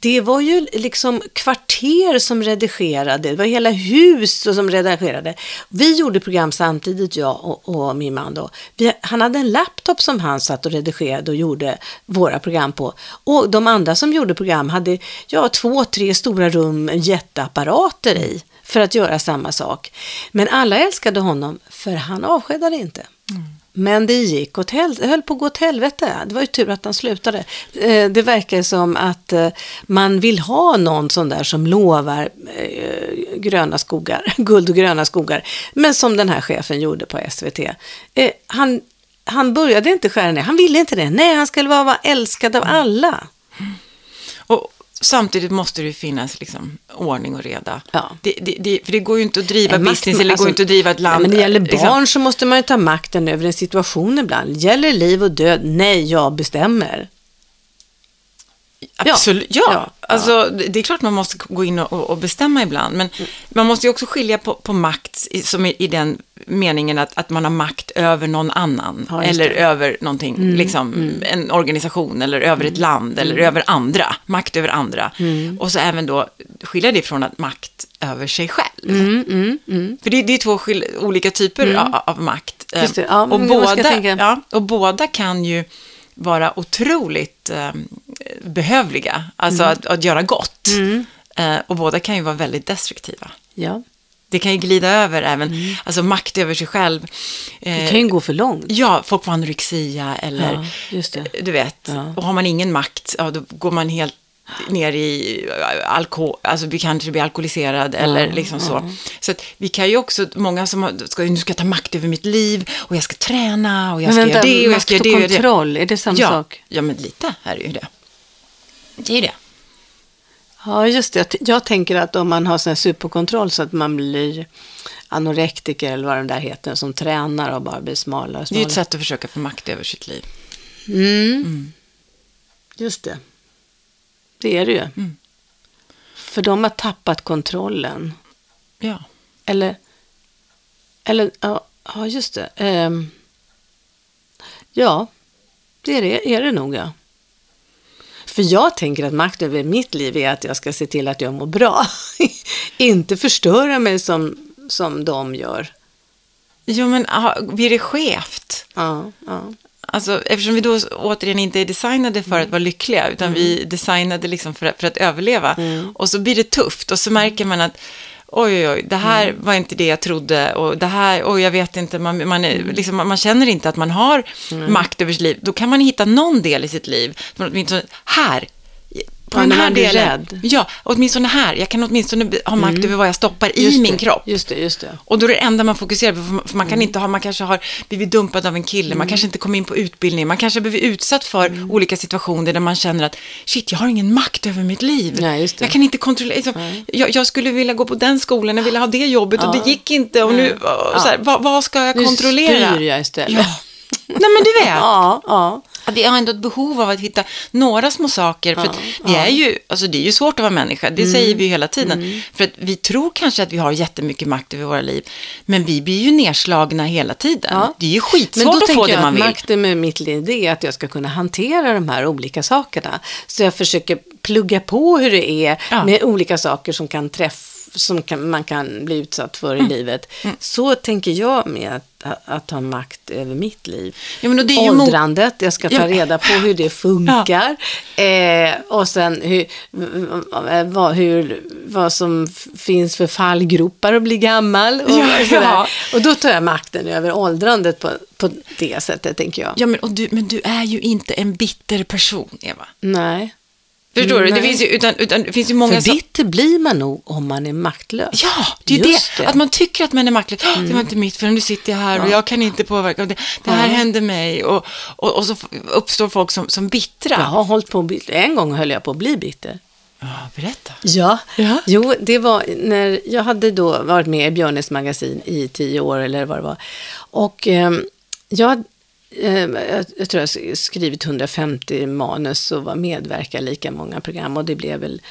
Det var ju liksom kvarter som redigerade, det var hela hus som redigerade. Vi gjorde program samtidigt, jag och, och min man då. Vi, han hade en laptop som han satt och redigerade och gjorde våra program på. Och de andra som gjorde program hade ja, två, tre stora rum med jätteapparater i för att göra samma sak. Men alla älskade honom för han avskedade inte. Mm. Men det gick åt hel- höll på att gå åt helvete. Det var ju tur att han slutade. Eh, Det verkar som att eh, man vill ha någon sån där som lovar eh, gröna skogar, [LAUGHS] guld och gröna skogar. Men som den här chefen gjorde på SVT. Eh, Han, han började inte skära ner, han ville inte det. Nej, han skulle vara vara älskad av alla. Och samtidigt måste det finnas liksom, ordning och reda. Ja. Det, det, det, för det går ju inte att driva En makt- business eller det alltså, går inte att driva ett land. Nej, men det gäller liksom. barn så måste man ju ta makten över en situation ibland. Gäller liv och död? Nej, jag bestämmer. Absolut, ja. Ja, ja. Alltså, det är klart man måste gå in och, och bestämma ibland, men man måste ju också skilja på, på makt som i, i den meningen att, att man har makt över någon annan, Ja, eller det. Mm, över någonting, liksom en organisation, eller över ett land, eller över andra, makt över andra. Mm. Och så även då skilja det från att makt över sig själv. Mm, För det, det är två skil, olika typer av, av makt. Eh, ja, och, båda, ja, och båda kan ju vara otroligt eh, behövliga, alltså Mm. att, att göra gott. Eh, och båda kan ju vara väldigt destruktiva. Ja, Det kan ju glida över även, alltså makt över sig själv. det Eh, kan ju gå för långt. Ja, folk får anorexia eller, Ja, det. du vet, Ja. och har man ingen makt, ja, då går man helt ner i alkohol, alltså vi kanske blir alkoholiserad eller liksom så. Så att vi kan ju också, många som ska, nu ska jag ta makt över mitt liv och jag ska träna och jag Men ska vänta, göra det och jag ska makt göra och det. och det. kontroll, är det samma ja, sak? Ja, men lite är det ju det. Det är ju det. Ja, just det. Jag, tänker att om man har sån här superkontroll så att man blir anorektiker eller vad den där heter, som tränar och bara blir smalare och Det är ju smalare. ett sätt att försöka få makt över sitt liv. Mm. Just det. Det är det ju. Mm. För de har tappat kontrollen. Ja. Eller, eller ja, ja just det. Ehm, ja, det är det, är det nog ja. För jag tänker att makt över mitt liv är att jag ska se till att jag mår bra. [LAUGHS] Inte förstöra mig som, som de gör. Jo, men blir det skevt? Ja, ja. Alltså, eftersom vi då återigen inte är designade för att vara lyckliga, utan vi är designade liksom för, att- för att överleva. Och så blir det tufft och så märker man att oj, oj, oj, det här var inte det jag trodde och det här, oj, jag vet inte, man, man, är, liksom, man känner inte att man har makt över sitt liv. Då kan man hitta någon del i sitt liv, åtminstone här, på Ja, den här delen. rädd. Ja, åtminstone här. Jag kan åtminstone ha makt över vad jag stoppar i Just min det, kropp. Just det, just det. Och då är det enda man fokuserar på, för man- kan inte ha, man kanske har blivit dumpad av en kille, man kanske inte kom in på utbildning, man kanske har blivit utsatt för olika situationer där man känner att shit, jag har ingen makt över mitt liv. Nej, just det. Jag kan inte kontrollera, liksom, jag, jag skulle vilja gå på den skolan, jag ville ha det jobbet och det gick inte och nu, och så här, vad, vad ska jag Nu kontrollera? spyr jag istället. Ja. Nej men du vet. Ja, ja. Att vi har ändå ett behov av att hitta några små saker. För att vi är ju, alltså det är ju svårt att vara människa, det säger vi ju hela tiden. För att vi tror kanske att vi har jättemycket makt över våra liv, men vi blir ju nedslagna hela tiden. Ja. Det är ju Men skitsvårt då att få tänker det jag man att vill. makten med mitt liv det är att jag ska kunna hantera de här olika sakerna. Så jag försöker plugga på hur det är Ja. med olika saker som kan träffa som kan, man kan bli utsatt för Mm. i livet. Så tänker jag med att, att ha makt över mitt liv. Ja, men det är Åldrandet, jag ska ta Ja. reda på hur det funkar. Eh, och sen hur, vad, hur, vad som finns för fallgropar att bli gammal. Och, Ja, ja. och då tar jag makten över åldrandet på, på det sättet, tänker jag. Ja, men, du, men du är ju inte en bitter person, Eva. Nej. Förstår du? Det Nej. finns ju, utan, utan, det finns ju många För bitter blir man nog om man är maktlös. Ja, det är ju Just det. Att man tycker att man är maktlös. "Åh, Det var inte mitt för nu sitter jag här och jag kan inte påverka. Det, det här Ja. hände mig. Och, och, och så uppstår folk som, som bittra. Jag har hållit på en gång höll jag på att bli bitter. Ja, berätta. Ja. Ja. jo, det var när jag hade då varit med i Björnes magasin i tio år eller vad det var. Och eh, jag, Ehm, jag, tror jag har skrivit 150 manus och var medverkar lika många program och det blev väl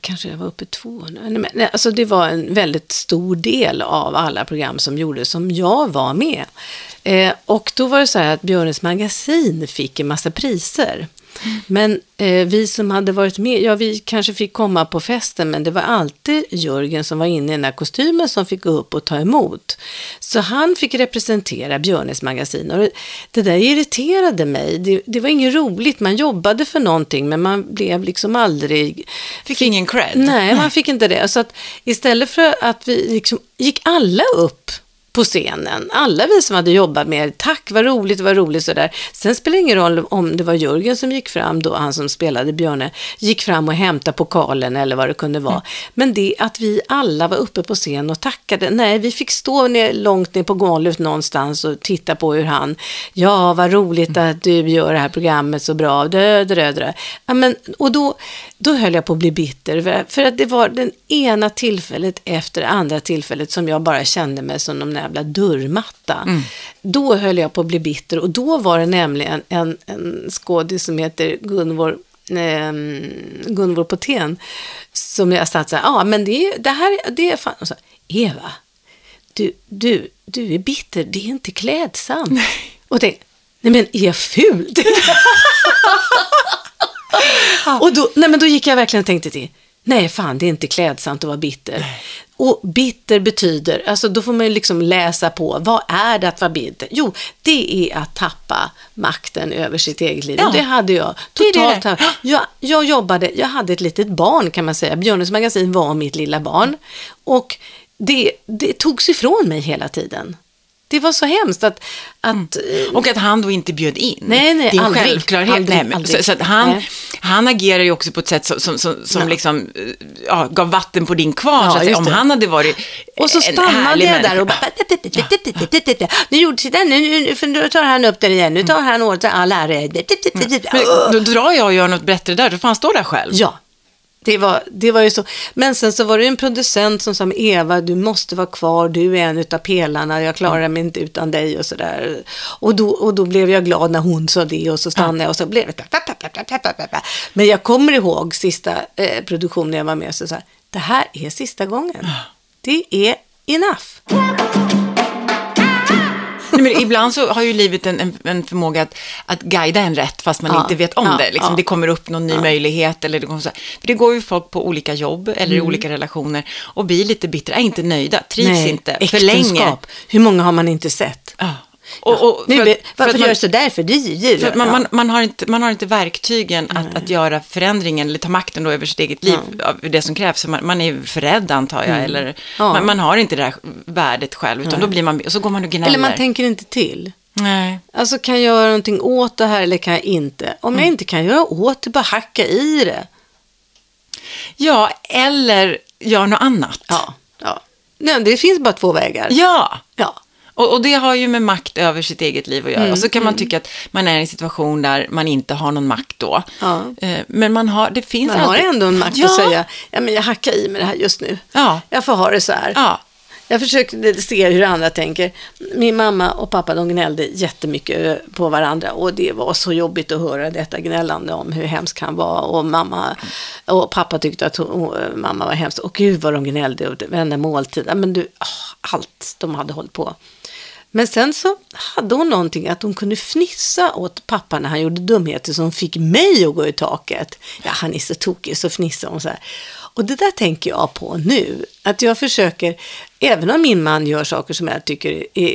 Kanske jag var uppe i 200. Nej, men, nej, alltså det var en väldigt stor del av alla program som gjordes som jag var med. Eh, och då var det så här att Björnes magasin fick en massa priser. Men eh, vi som hade varit med, ja vi kanske fick komma på festen men det var alltid Jörgen som var inne i den här kostymen som fick gå upp och ta emot. Så han fick representera Björnes magasin och det, det där irriterade mig. Det, det var inget roligt, man jobbade för någonting men man blev liksom aldrig... Fick ingen cred. Nej, man fick inte det. Så att istället för att vi liksom, gick alla upp på scenen, alla vi som hade jobbat med tack vad roligt, vad roligt sådär. Sen spelar det ingen roll om det var Jörgen som gick fram då, han som spelade Björne, gick fram och hämtade pokalen eller vad det kunde vara. Men det att vi alla var uppe på scen och tackade, nej vi fick stå ner, långt ner på golvet någonstans och titta på hur han, ja vad roligt att du gör det här programmet så bra, dö, dö, dö. Ja, men, och då, då höll jag på att bli bitter, för, att det var den ena tillfället efter det andra tillfället som jag bara kände mig som någon jävla dörrmatta. Då höll jag på att bli bitter och då var det nämligen en, en skådis som heter Gunvor eh, Gunvor Potén som jag satt så här, ja men det, det här det är fan, och så, Eva, du, du, du är bitter, det är inte klädsamt. Och det, nej men är jag ful? [LAUGHS] [LAUGHS] och då, nej men då gick jag verkligen och tänkte till, nej fan det är inte klädsamt att vara bitter. Och bitter betyder, alltså då får man ju liksom läsa på, vad är det att vara bitter? Jo, det är att tappa makten över sitt eget liv. Ja. Det hade jag Det det totalt. det. tappat. Jag, jag jobbade, jag hade ett litet barn kan man säga. Björnes magasin var mitt lilla barn. Och det, det togs ifrån mig hela tiden. Det var så hemskt att... att eh, Och att han då inte bjöd in. Nej, nej, det är en aldrig. självklarhet. Aldrig, nej, aldrig. Så, så att han, Nej. han agerar ju också på ett sätt som, som, som, som Ja. liksom, eh, ja, gav vatten på din kvarn. Ja, så att Om han hade varit och så stannade jag där och bara... Nu gjorde titta, nu, nu, tar han upp det igen. Nu tar han åt sig all ära. Men då drar jag och gör något bättre där, då får han stå där själv. Ja, det var, det var ju så. Men sen så var det en producent som sa, Eva, du måste vara kvar, du är en utav pelarna, jag klarar mig inte utan dig och sådär. Och då, och då blev jag glad när hon sa det och så stannade jag och så blev det... Men jag kommer ihåg sista eh, produktionen jag var med, så sa det här är sista gången. Det är enough. Nej, men ibland så har ju livet en, en, en förmåga att, att guida en rätt fast man Ja, inte vet om ja, det. Liksom, ja. Det kommer upp någon ny möjlighet. Eller det, kommer så. För det går ju folk på olika jobb eller i olika relationer och blir lite bittra, är inte nöjda, trivs inte för länge. äktenskap. Hur många har man inte sett? Och, och Nu, för för varför gör man- du så där? För ju... För man, man, man, har inte, man har inte verktygen att, att göra förändringen eller ta makten då över sitt eget liv, av det som krävs. Man, man är för rädd antar jag, eller Mm. Ja. man, man har inte det där värdet själv, utan då blir man, och så går man och gnäller. Eller man tänker inte till. Nej. Alltså kan jag göra någonting åt det här eller kan jag inte? Om Mm. jag inte kan göra åt det, bara hacka i det. Ja, eller gör något annat. Ja, ja. Nej, det finns bara två vägar. Ja. Och, och det har ju med makt över sitt eget liv att göra. Mm, och så kan man tycka att man är i en situation där man inte har någon makt då. Ja. Eh, Men man har, det finns Man har alltid... ändå en makt ja. att säga, ja men jag hackar i med det här just nu. Ja. Jag får ha det så här. Ja. Jag försökte se hur andra tänker. Min mamma och pappa de gnällde jättemycket på varandra och det var så jobbigt att höra detta gnällande om hur hemsk han var och mamma och pappa tyckte att hon, mamma var hemsk och gud vad de gnällde och varenda måltid. Men du, åh, allt de hade hållit på. Men sen så hade hon någonting att hon kunde fnissa åt pappa när han gjorde dumheter som fick mig att gå i taket. Ja, han är så tokig, så fnissade hon så här. Och det där tänker jag på nu. Att jag försöker, även om min man gör saker som jag tycker är,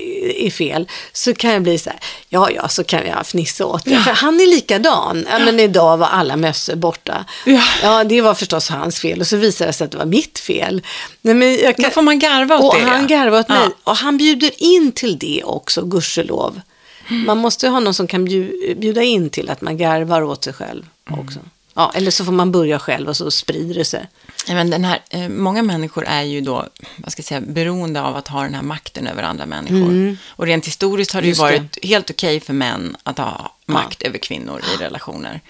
är fel, så kan jag bli så här, ja, ja, så kan jag fnissa åt det. För han är likadan. Ja, men idag var alla mössor borta. Ja. ja, det var förstås hans fel. Och så visade det sig att det var mitt fel. Nej, men jag Då kan, får man garva åt och det. han garvar åt Ja. mig. Och han bjuder in till det också, gudskelov. Man måste ha någon som kan bju- bjuda in till att man garvar åt sig själv också. Ja, eller så får man börja själv och så sprider det sig. Ja, men den här, eh, många människor är ju då, vad ska jag säga, beroende av att ha den här makten över andra människor. Och rent historiskt har det ju Mm. Just varit helt okej för män att ha makt över kvinnor i relationer.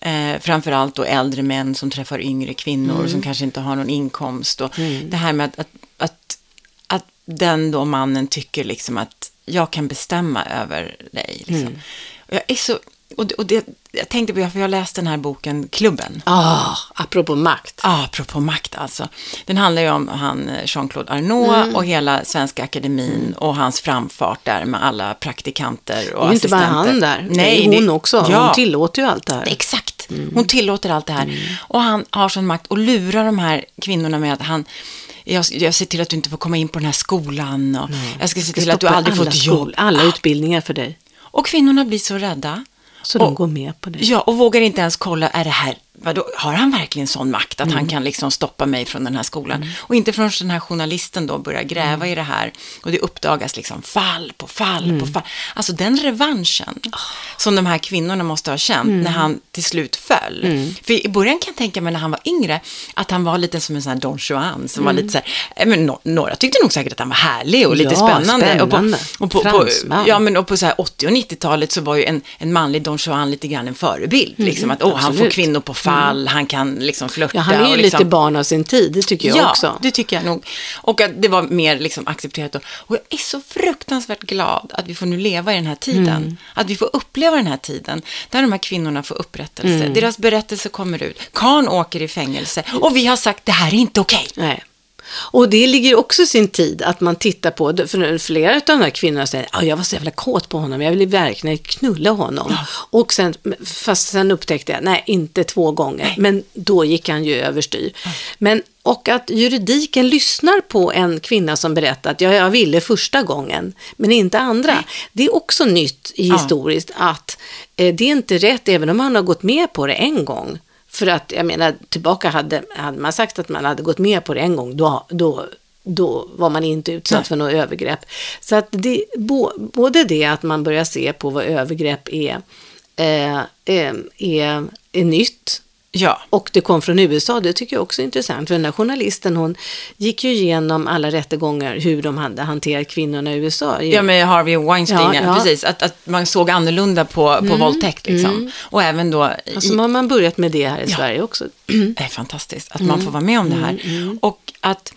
Eh, framförallt då äldre män som träffar yngre kvinnor Mm. som kanske inte har någon inkomst. Och Det här med att, att, att, att den då mannen tycker liksom att jag kan bestämma över dig. Liksom. Mm. Jag är så... Och och det, jag tänkte på, för jag har läst den här boken Klubben. Ah, apropå makt. Ah, apropå makt alltså. Den handlar ju om han Jean-Claude Arnault Mm. och hela Svenska Akademin och hans framfart där med alla praktikanter och Det är inte bara assistenter. han där. Nej, det är hon det- också. Ja, Hon tillåter ju allt det här. exakt. Mm. Hon tillåter allt det här. Och han har sån makt och lurar de här kvinnorna med att han jag, jag ser till att du inte får komma in på den här skolan och jag ska se till att du aldrig får ett jobb. Alla utbildningar för dig. Och kvinnorna blir så rädda. Så Och- de går med på det. Ja, och vågar inte ens kolla, är det här, vadå, har han verkligen sån makt att Mm. han kan liksom stoppa mig från den här skolan? Och inte förrän den här journalisten då börjar gräva Mm. i det här och det uppdagas liksom fall på fall Mm. på fall. Alltså den revanschen Ah. som de här kvinnorna måste ha känt Mm. när han till slut föll. För i början kan jag tänka mig när han var yngre att han var lite som en sån här Don Juan som var lite så här, eh, men no, några tyckte nog säkert att han var härlig och lite Mm. Ja, spännande. Och på, spännande. och på, på, ja, men och på så här 80 och 90-talet så var ju en, en manlig Don Juan lite grann en förebild. liksom att, åh, han får kvinnor på fall, han kan liksom flörta. Ja, han är ju och lite liksom, barn av sin tid, det tycker jag ja, också. det tycker jag nog. Och att det var mer liksom accepterat. Och, och jag är så fruktansvärt glad att vi får nu leva i den här tiden. Mm. Att vi får uppleva den här tiden där de här kvinnorna får upprättelse. Mm. Deras berättelse kommer ut. Karn åker i fängelse. Och vi har sagt, det här är inte okej. Nej. Och det ligger också i sin tid att man tittar på, för flera av de här kvinnorna säger att jag var så jävla kåt på honom, jag ville verkligen knulla honom. Och sen, fast sen upptäckte jag, nej, inte två gånger, men då gick han ju överstyr. Men, och att juridiken lyssnar på en kvinna som berättar att ja, jag ville första gången, men inte andra. Det är också nytt historiskt att eh, det är inte rätt, även om han har gått med på det en gång. För att, jag menar, tillbaka hade, hade man sagt att man hade gått med på det en gång, då, då, då var man inte utsatt Nej. för något övergrepp. Så att det, bo, både det att man börjar se på vad övergrepp är, eh, eh, är, är nytt, Ja. och det kom från USA, det tycker jag också är intressant. För den där journalisten, hon gick ju igenom alla rättegångar, hur de hade hanterat kvinnorna i USA. Ja, med Harvey Weinstein, Ja, ja, precis. Att, att man såg annorlunda på, på våldtäkt. Liksom. Och även då... i- Och så har man börjat med det här i Ja. Sverige också. [CLEARS THROAT] Det är fantastiskt att man får vara med om det här. Mm, Och att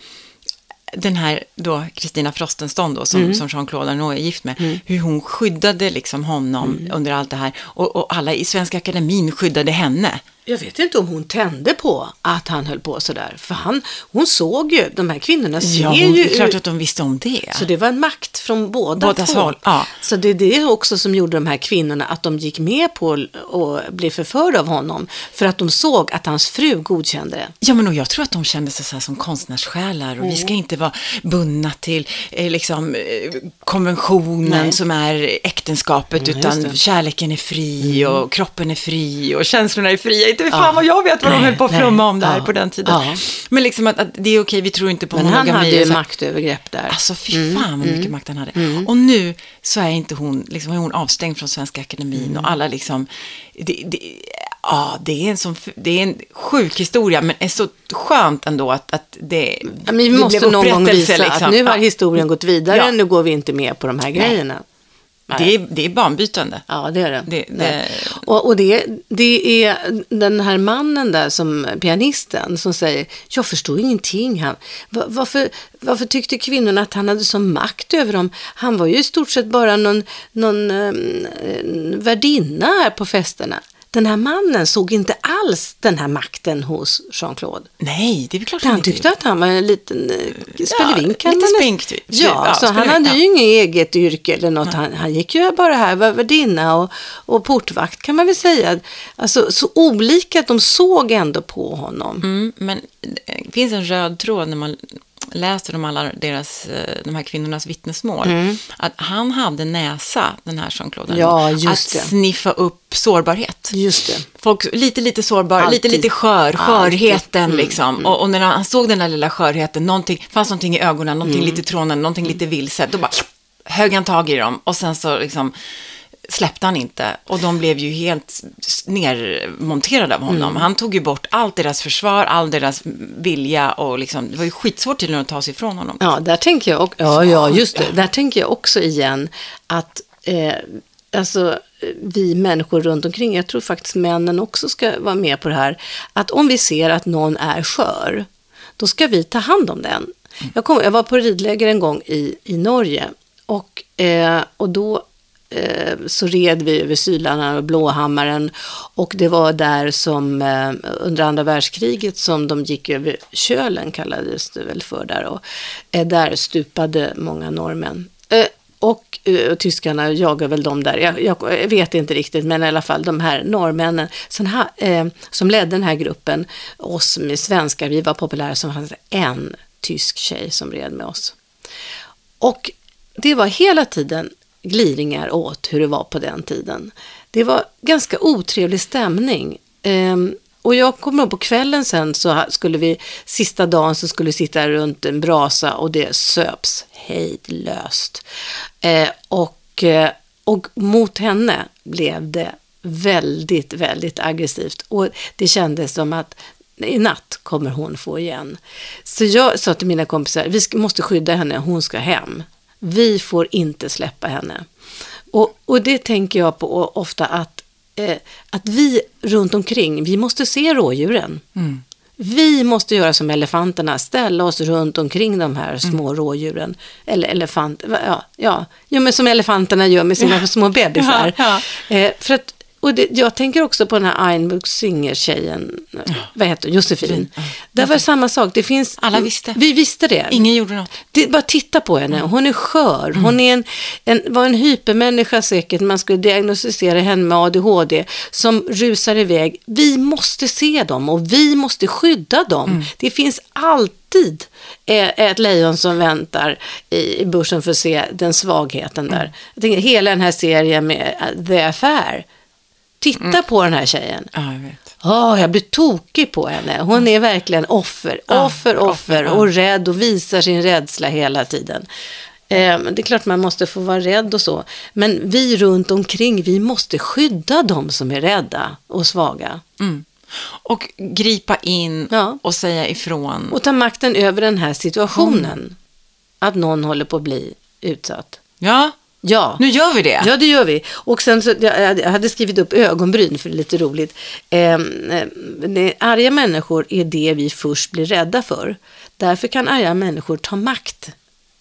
den här då Kristina Frostenson då, som, Mm. som Jean-Claude Arnault är gift med, hur hon skyddade liksom honom Mm. under allt det här. Och, och alla i Svenska Akademin skyddade henne. Jag vet inte om hon tände på att han höll på sådär. För han, hon såg ju, de här kvinnorna ser Ja, hon, ju är klart att de visste om det. Så det var en makt från båda Bådas två. håll, ja. Så det är det också som gjorde de här kvinnorna att de gick med på att bli förförda av honom. För att de såg att hans fru godkände det. Ja, men och jag tror att de kände sig så här som konstnärssjälar och vi ska inte vara bundna till eh, liksom, eh, konventionen Nej. som är äktenskapet, Mm, utan kärleken är fri och kroppen är fri och känslorna är fria. Inte fan vad jag vet vad de höll på att flumma om där Ja, på den tiden. ja. Men liksom att, att det är okej, vi tror inte på Men han monogami. hade ju och så här. maktövergrepp där. Alltså fy fan vad mycket makt han hade. Och nu så är inte hon, liksom, är hon avstängd från Svenska Akademin och alla liksom, det, det, ja, det är en sån, det är en sjuk historia, men är så skönt ändå att, att det, Ja, men vi det måste blev någon gång visa liksom. att nu har Ja. historien gått vidare, Ja. nu går vi inte med på de här grejerna. Det är, det är banbytande. Ja, det är det. Det- det- Och, och det, det är den här mannen där, som pianisten, som säger, jag förstår ingenting. Han, va- varför, varför tyckte kvinnorna att han hade sån makt över dem? Han var ju i stort sett bara någon, någon um, värdinna här på festerna. Den här mannen såg inte alls den här makten hos Jean-Claude. Nej, det är klart Han inte tyckte att han var en liten eh, spelevink. kan lite spink typ. Ja, Ja, så han hade ja. ju inget eget yrke eller något. Han, han gick ju bara här, var värdinna och, och portvakt kan man väl säga. Alltså så olika de såg ändå på honom. Mm, men det finns en röd tråd när man läser om alla deras, eh, de här kvinnornas vittnesmål. Att han hade näsa, den här Jean-Claude, Mm. Ja, att sniffa upp sårbarhet. Just det. Folk, lite, lite sårbar, Alltid. lite, lite skör, skörheten Mm, liksom. Och, och när han såg den där lilla skörheten, någonting, fanns någonting i ögonen, någonting Mm. lite trånande, någonting lite vilset, då bara högg han tag i dem och sen så liksom släppte han inte. Och de blev ju helt nermonterade av honom. Mm. Han tog ju bort allt deras försvar, all deras vilja och liksom, det var ju skitsvårt till att ta sig ifrån honom. Ja, där tänker jag också, ja, ja, just det. Där tänker jag också igen att eh, alltså, vi människor runt omkring, jag tror faktiskt männen också ska vara med på det här, att om vi ser att någon är skör, då ska vi ta hand om den. Jag, kom, jag var på ridläger en gång i, i Norge och, eh, och då Eh, så red vi över Sylarna och Blåhammaren och det var där som eh, under andra världskriget som de gick över Kölen kallades det väl för där och eh, där stupade många norrmän. Och, och tyskarna jagar väl dem där, jag, jag, jag vet inte riktigt, men i alla fall de här norrmännen sen ha, eh, som ledde den här gruppen, oss med svenskar, vi var populära, som fanns en tysk tjej som red med oss. Och det var hela tiden gliringar åt hur det var på den tiden. Det var ganska otrevlig stämning. Ehm, och jag kommer ihåg på kvällen sen så skulle vi, sista dagen så skulle vi sitta runt en brasa och det söps hejdlöst. Ehm, och, eh, och mot henne blev det väldigt, väldigt aggressivt. Och det kändes som att i natt kommer hon få igen. Så jag sa till mina kompisar, vi måste skydda henne, hon ska hem. Vi får inte släppa henne. Och, och det tänker jag på ofta att, eh, att vi runt omkring, vi måste se rådjuren. Vi måste göra som elefanterna, ställa oss runt omkring de här små rådjuren. Eller elefant, ja, ja, ja, men som elefanterna gör med sina små bebisar. [LAUGHS] Ja, Eh, för att, och det, jag tänker också på den här Einbuk Singer-tjejen, vad heter hon, Josefin. Där var det samma sak, det finns... Alla visste. Vi visste det. Ingen gjorde något. Det, bara titta på henne, hon är skör. Hon är en, en, var en hypermänniska säkert, man skulle diagnostisera henne med ADHD, som rusar iväg. Vi måste se dem och vi måste skydda dem. Det finns alltid eh, ett lejon som väntar i, börsen för att se den svagheten där. Jag tänker, hela den här serien med eh, The Affair, titta på den här tjejen. Ja, jag vet. Åh, jag blir tokig på henne. Hon är verkligen offer, Ja, offer, offer, ja. och rädd och visar sin rädsla hela tiden. Eh, det är klart man måste få vara rädd och så. Men vi runt omkring, vi måste skydda de som är rädda och svaga. Mm. Och gripa in Ja. och säga ifrån. Och ta makten över den här situationen. Att någon håller på att bli utsatt. Ja, Ja. nu gör vi det. Ja, det gör vi. Och sen så, jag hade skrivit upp ögonbryn för det är lite roligt. Eh, arga människor är det vi först blir rädda för. Därför kan arga människor ta makt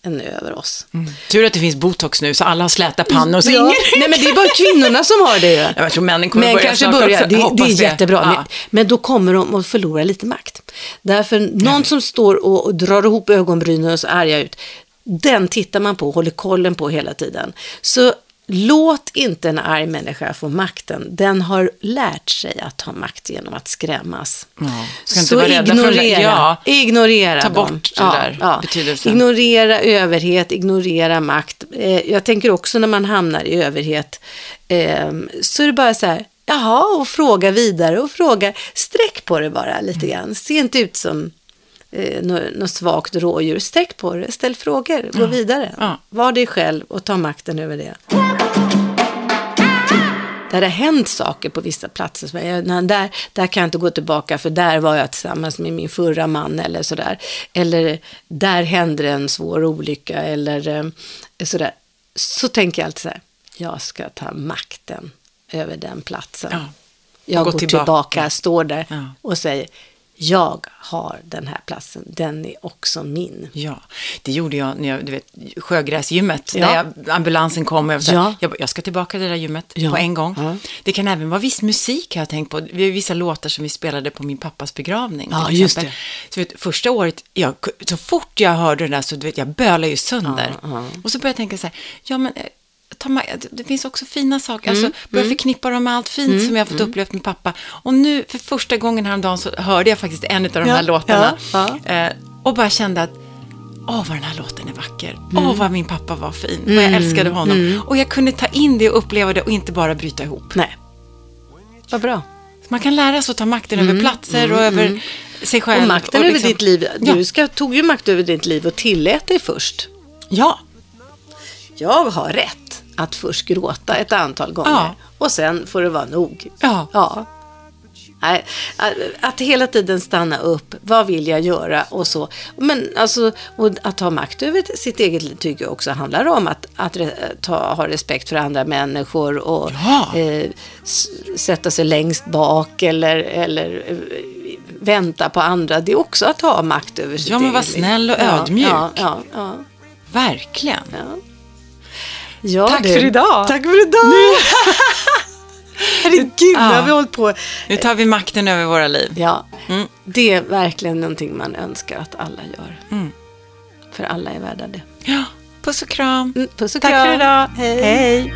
än över oss. Tur att det finns botox nu så alla har släta pannor. Så Ja. ingen... Nej, men det är bara kvinnorna som har det. ju. Ja, Jag tror männen kommer Men börja kanske snart börja, också. det, det är jättebra. Ja. Men, men då kommer de att förlora lite makt. Därför någon som står och, och drar ihop ögonbrynen och så arga ut, den tittar man på och håller kollen på hela tiden. Så låt inte en arg människa få makten. Den har lärt sig att ha makt genom att skrämmas. Ja, Så ignorera, ja. ignorera Ta dem. bort det där betydelsen. Ignorera överhet, ignorera makt. Eh, jag tänker också när man hamnar i överhet, eh, så är det bara så här, jaha, och fråga vidare och fråga, sträck på det bara lite grann. Se inte ut som eh, något, något svagt rådjur. Sträck på det, ställ frågor, gå vidare. Ja. Var dig själv och ta makten över det. Där det har hänt saker på vissa platser. Så jag, där, där kan jag inte gå tillbaka för där var jag tillsammans med min förra man eller sådär. Eller där hände en svår olycka eller eh, sådär. Så tänker jag alltid så här, jag ska ta makten över den platsen. Ja. Jag gå går tillbaka. tillbaka, står där Ja. och säger, jag har den här platsen, den är också min. Ja, det gjorde jag när jag, du vet, sjögräsgymmet, Ja. där jag, ambulansen kom och jag, Ja. jag, jag ska tillbaka till det där gymmet Ja. på en gång. Ja. Det kan även vara viss musik har jag tänkt på. Vi har vissa låtar som vi spelade på min pappas begravning. Ja, just exempel. Så vet, första året, jag, så fort jag hörde den där så du vet, jag bölade ju sönder. Och så började jag tänka så här, ja men eh, ta det- finns också fina saker. Mm, Alltså, börja förknippa dem med allt fint som jag har fått uppleva med pappa. Och nu för första gången häromdagen så hörde jag faktiskt en av de Ja, här låtarna. ja, Eh, och bara kände att, åh vad den här låten är vacker. Mm. Åh vad min pappa var fin. Vad jag älskade honom. Och jag kunde ta in det och uppleva det och inte bara bryta ihop. Nej, vad bra. Man kan lära sig att ta makten över platser och över sig själv. Mm, Och makten och över liksom- ditt liv, Ja. du ska, tog ju makt över ditt liv och tillät dig först. Ja, Jag har rätt att först gråta ett antal gånger Ja. och sen får det vara nog. Ja. ja. Att- hela tiden stanna upp, vad vill jag göra och så. Men alltså, att ha makt över sitt eget liv tycker jag också handlar om att, att ta, ha respekt för andra människor och Ja. eh, sätta sig längst bak eller, eller eh, vänta på andra. Det är också att ha makt över sitt Ja, men eget var liv. snäll och ödmjuk. Ja, ja, verkligen. Ja. Tack du. för idag. Tack för idag. [LAUGHS] Herregud, nu har Ja. vi hållit på. Nu tar vi makten över våra liv. Ja, Mm. det är verkligen någonting man önskar att alla gör. Mm. För alla är värda det. Ja, puss och kram. Mm, Puss och Tack kram. för idag. Hej. Hej.